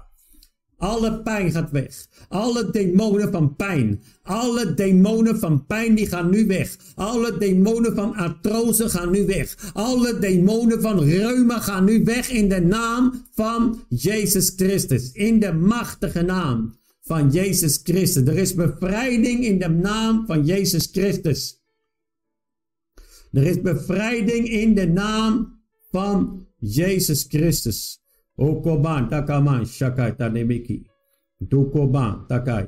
Alle pijn gaat weg. Alle demonen van pijn. Alle demonen van pijn die gaan nu weg. Alle demonen van artrose gaan nu weg. Alle demonen van reuma gaan nu weg in de naam van Jezus Christus. In de machtige naam van Jezus Christus. Er is bevrijding in de naam van Jezus Christus. Er is bevrijding in de naam van Jezus Christus. Okoban takaman shakai tanemiki. Dukoban takai.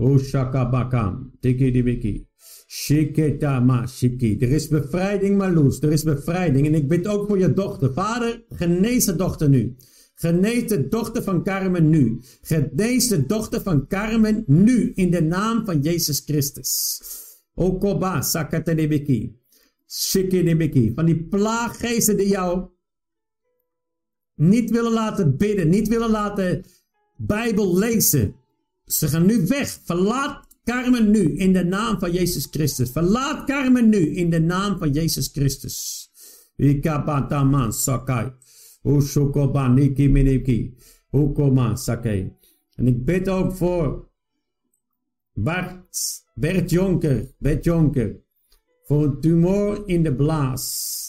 O shakabakam tikidibiki. Shiketa ma shiki. Er is bevrijding, Marloes. Er is bevrijding. En ik bid ook voor je dochter. Vader, genees de dochter nu. Genees de dochter van Carmen nu. Genees de dochter van Carmen nu. In de naam van Jezus Christus. Okoba sakatenebiki. Shikidibiki. Van die plaaggeesten die jou niet willen laten bidden, niet willen laten Bijbel lezen. Ze gaan nu weg. Verlaat Carmen nu in de naam van Jezus Christus. Verlaat Carmen nu in de naam van Jezus Christus. Ikabataman sakai. Ushukobaniki miniki. Ukoman sakai. En ik bid ook voor Bart, Bert Jonker, Bert Jonker. Voor een tumor in de blaas.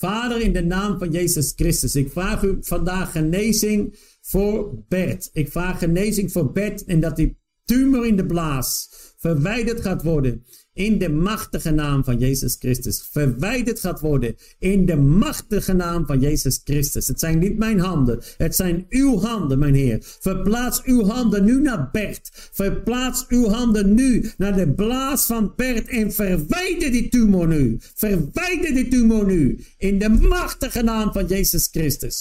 Vader, in de naam van Jezus Christus, ik vraag u vandaag genezing voor Bert. Ik vraag genezing voor Bert en dat die tumor in de blaas verwijderd gaat worden in de machtige naam van Jezus Christus. Verwijderd gaat worden in de machtige naam van Jezus Christus. Het zijn niet mijn handen, het zijn uw handen, mijn Heer. Verplaats uw handen nu naar Bert. Verplaats uw handen nu naar de blaas van Bert en verwijder die tumor nu. Verwijder die tumor nu in de machtige naam van Jezus Christus.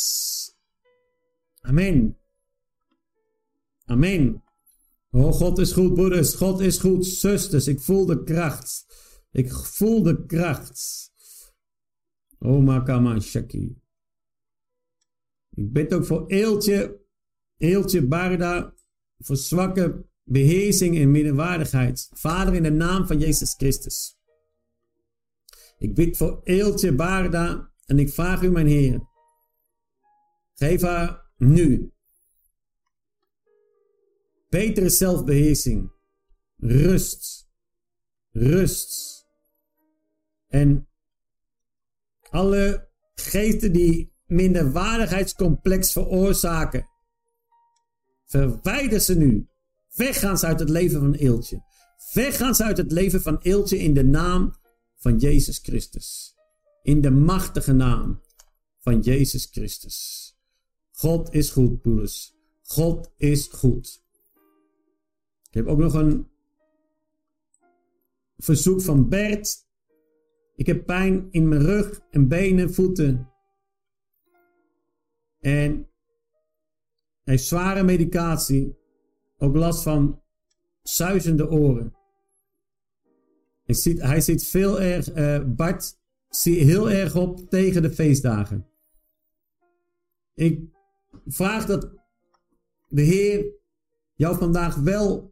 Amen. Amen. Oh, God is goed, broeders. God is goed, zusters. Ik voel de kracht. Ik voel de kracht. Oh, Makama Shaki. Ik bid ook voor Eeltje, Eeltje Barda, voor zwakke beheersing en middenwaardigheid. Vader, in de naam van Jezus Christus. Ik bid voor Eeltje Barda en ik vraag u, mijn Heer, geef haar nu betere zelfbeheersing, rust, rust en alle geesten die minderwaardigheidscomplex veroorzaken, verwijder ze nu. Weggaan ze uit het leven van Eeltje. Weggaan ze uit het leven van Eeltje in de naam van Jezus Christus. In de machtige naam van Jezus Christus. God is goed, broeders. God is goed. Ik heb ook nog een verzoek van Bert. Ik heb pijn in mijn rug en benen, voeten. En hij heeft zware medicatie. Ook last van zuizende oren. Hij ziet, hij ziet veel erg, uh, Bart zie heel erg op tegen de feestdagen. Ik vraag dat de Heer jou vandaag wel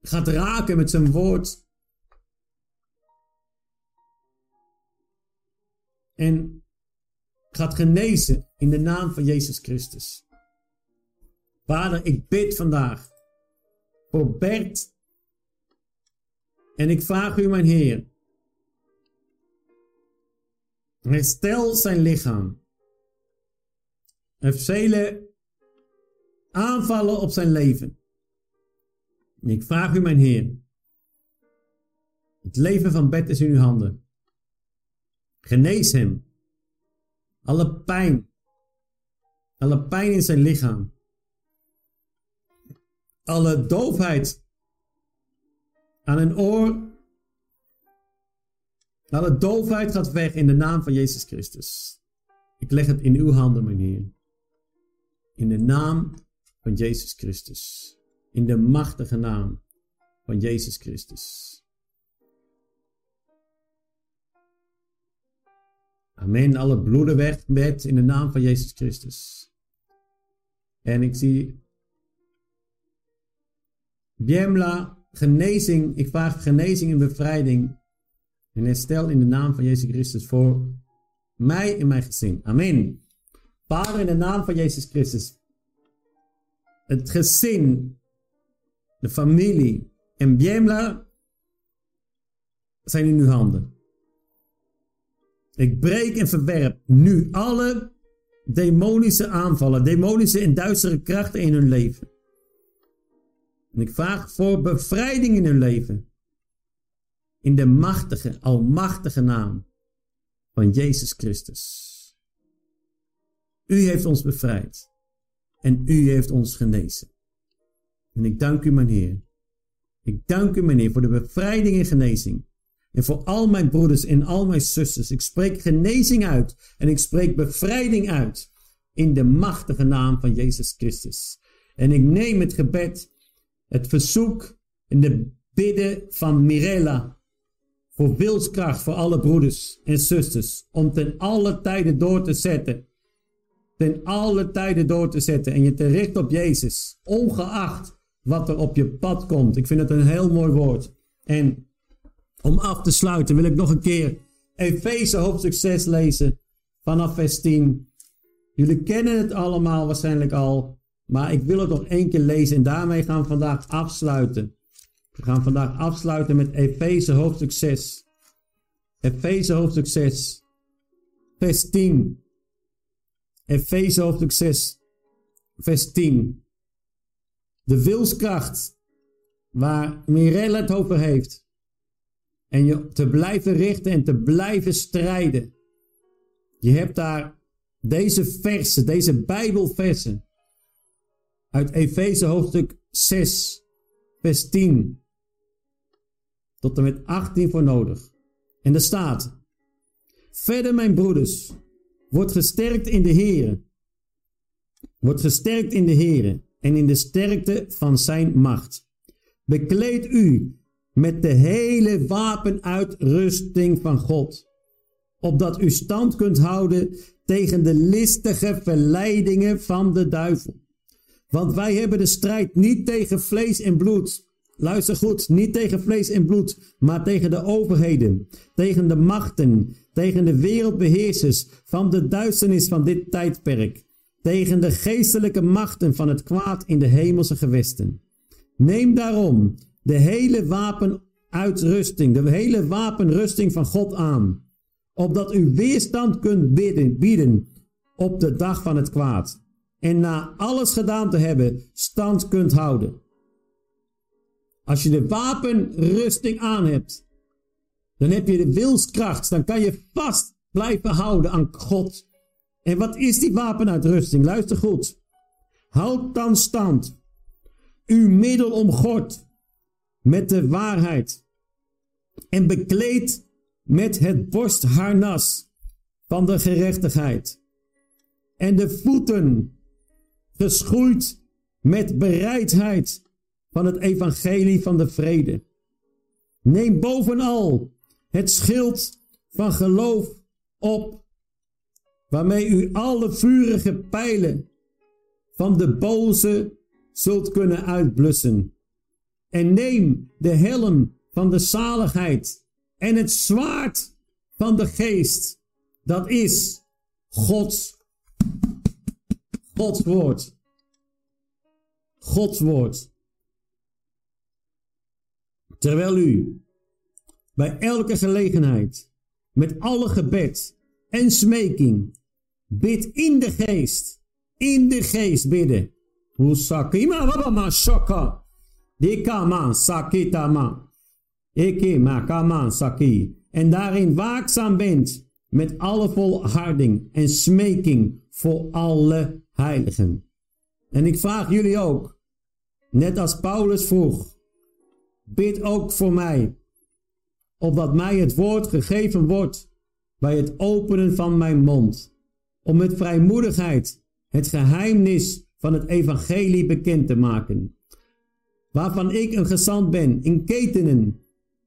gaat raken met zijn woord. En gaat genezen in de naam van Jezus Christus. Vader, ik bid vandaag voor Bert. En ik vraag u, mijn Heer, herstel zijn lichaam. Heeft vele aanvallen op zijn leven. En ik vraag u, mijn Heer, het leven van Bert is in uw handen. Genees hem. Alle pijn. Alle pijn in zijn lichaam. Alle doofheid aan een oor. Alle doofheid gaat weg in de naam van Jezus Christus. Ik leg het in uw handen, mijn Heer. In de naam van Jezus Christus. In de machtige naam van Jezus Christus. Amen. Alle bloeden weg met in de naam van Jezus Christus. En ik zie Biemla, genezing. Ik vraag genezing en bevrijding en herstel in de naam van Jezus Christus voor mij en mijn gezin. Amen. Vader, in de naam van Jezus Christus. Het gezin, de familie en Biemla zijn in uw handen. Ik breek en verwerp nu alle demonische aanvallen, demonische en duistere krachten in hun leven. En ik vraag voor bevrijding in hun leven. In de machtige, almachtige naam van Jezus Christus. U heeft ons bevrijd. En u heeft ons genezen. En ik dank u, mijn Heer. Ik dank u, mijn Heer, voor de bevrijding en genezing. En voor al mijn broeders en al mijn zusters. Ik spreek genezing uit. En ik spreek bevrijding uit. In de machtige naam van Jezus Christus. En ik neem het gebed, het verzoek en de bidden van Mirella. Voor wilskracht voor alle broeders en zusters. Om ten alle tijden door te zetten. Ten alle tijden door te zetten. En je te richten op Jezus. Ongeacht wat er op je pad komt. Ik vind het een heel mooi woord. En om af te sluiten wil ik nog een keer Efeze hoofdstuk 6 lezen vanaf vers 10. Jullie kennen het allemaal waarschijnlijk al, maar ik wil het nog één keer lezen en daarmee gaan we vandaag afsluiten. We gaan vandaag afsluiten met Efeze hoofdstuk 6. Efeze hoofdstuk 6, vers 10. Efeze hoofdstuk 6, vers 10. De wilskracht waar Mirella het over heeft en je te blijven richten en te blijven strijden. Je hebt daar deze versen, deze Bijbelversen uit Efeze hoofdstuk 6, vers 10 tot en met 18 voor nodig. En er staat: Verder, mijn broeders, wordt gesterkt in de Heer. Wordt gesterkt in de Heer. En in de sterkte van zijn macht. Bekleed u met de hele wapenuitrusting van God, opdat u stand kunt houden tegen de listige verleidingen van de duivel. Want wij hebben de strijd niet tegen vlees en bloed. Luister goed, niet tegen vlees en bloed, maar tegen de overheden, tegen de machten, tegen de wereldbeheersers van de duisternis van dit tijdperk, tegen de geestelijke machten van het kwaad in de hemelse gewesten. Neem daarom de hele wapenuitrusting, de hele wapenrusting van God aan, opdat u weerstand kunt bieden, op de dag van het kwaad en na alles gedaan te hebben stand kunt houden. Als je de wapenrusting aan hebt, dan heb je de wilskracht, dan kan je vast blijven houden aan God. En wat is die wapenuitrusting? Luister goed. Houd dan stand. Uw middel omgord met de waarheid. En bekleed met het borstharnas van de gerechtigheid. En de voeten geschoeid met bereidheid van het evangelie van de vrede. Neem bovenal het schild van geloof op, waarmee u alle vurige pijlen van de boze zult kunnen uitblussen. En neem de helm van de zaligheid en het zwaard van de geest. Dat is Gods, Gods woord. Gods woord. Terwijl u bij elke gelegenheid met alle gebed en smeking bid in de geest, in de geest bidden. Usakima wabama shoka. Dikama sakitama. Eke makama saki. En daarin waakzaam bent met alle volharding en smeking voor alle heiligen. En ik vraag jullie ook, net als Paulus vroeg, bid ook voor mij, opdat mij het woord gegeven wordt bij het openen van mijn mond, om met vrijmoedigheid het geheimnis van het evangelie bekend te maken, waarvan ik een gezant ben in ketenen,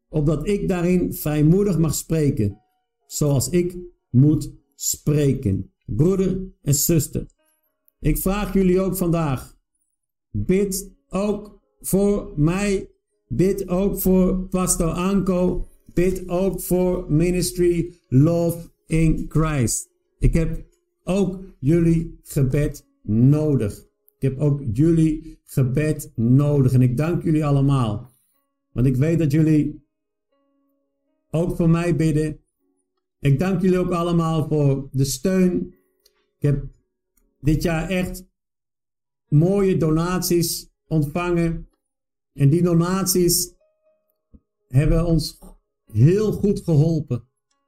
opdat ik daarin vrijmoedig mag spreken, zoals ik moet spreken. Broeder en zuster, ik vraag jullie ook vandaag, bid ook voor mij, bid ook voor Pastor Anko, bid ook voor Ministry Love in Christ. Ik heb ook jullie gebed nodig. Ik heb ook jullie gebed nodig. En ik dank jullie allemaal. Want ik weet dat jullie ook voor mij bidden. Ik dank jullie ook allemaal voor de steun. Ik heb dit jaar echt mooie donaties ontvangen. En die donaties hebben ons heel goed geholpen.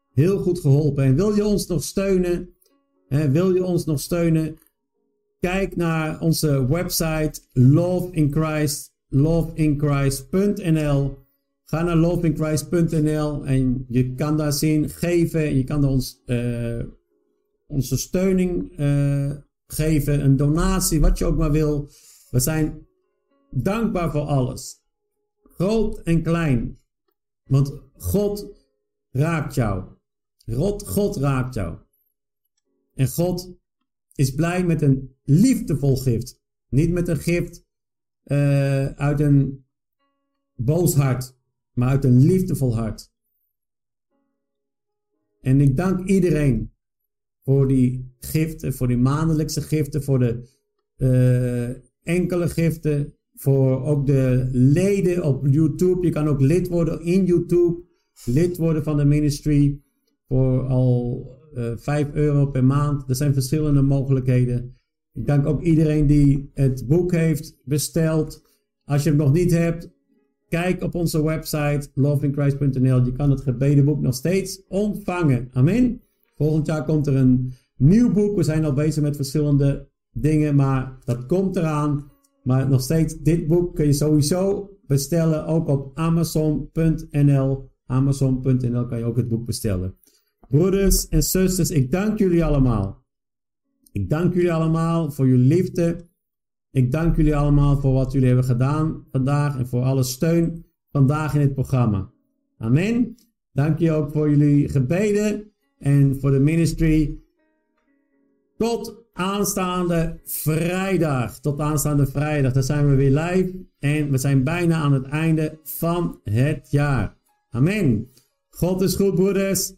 Heel goed geholpen. En wil je ons nog steunen? Wil je ons nog steunen? Kijk naar onze website Love in Christ, loveinchrist.nl. Ga naar loveinchrist.nl en je kan daar zien geven. En je kan ons uh, onze steuning uh, geven, een donatie, wat je ook maar wil. We zijn dankbaar voor alles. Groot en klein. Want God raakt jou. God, God raakt jou. En God is blij met een liefdevol gift. Niet met een gift uh, uit een boos hart, maar uit een liefdevol hart. En ik dank iedereen voor die giften, voor die maandelijkse giften, voor de uh, enkele giften, voor ook de leden op YouTube. Je kan ook lid worden in YouTube, lid worden van de ministry voor al eh, 5 euro per maand. Er zijn verschillende mogelijkheden. Ik dank ook iedereen die het boek heeft besteld. Als je het nog niet hebt, kijk op onze website lovingchrist.nl. Je kan het gebedenboek nog steeds ontvangen. Amen. Volgend jaar komt er een nieuw boek. We zijn al bezig met verschillende dingen, maar dat komt eraan. Maar nog steeds, dit boek kun je sowieso bestellen, ook op amazon.nl. Amazon.nl kan je ook het boek bestellen. Broeders en zusters, ik dank jullie allemaal. Ik dank jullie allemaal voor jullie liefde. Ik dank jullie allemaal voor wat jullie hebben gedaan vandaag en voor alle steun vandaag in het programma. Amen. Dank je ook voor jullie gebeden en voor de ministry. Tot aanstaande vrijdag. Tot aanstaande vrijdag. Dan zijn we weer live. En we zijn bijna aan het einde van het jaar. Amen. God is goed, broeders.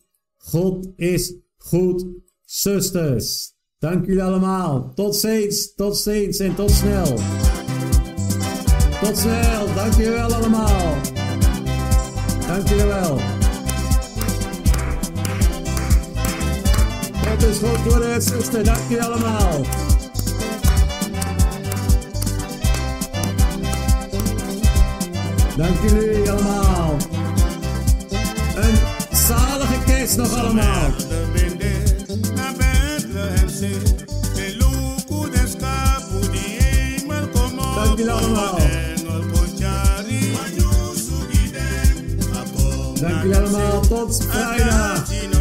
God is goed, zusters. Dank jullie allemaal. Tot ziens, tot ziens en tot snel. Tot snel. Dank jullie wel allemaal. Dank jullie wel. God is goed, broeders, zusters. Dank jullie allemaal. Dank jullie allemaal. Kerst nog allemaal. Dank jullie allemaal. Dank jullie allemaal. Tot vrijdag.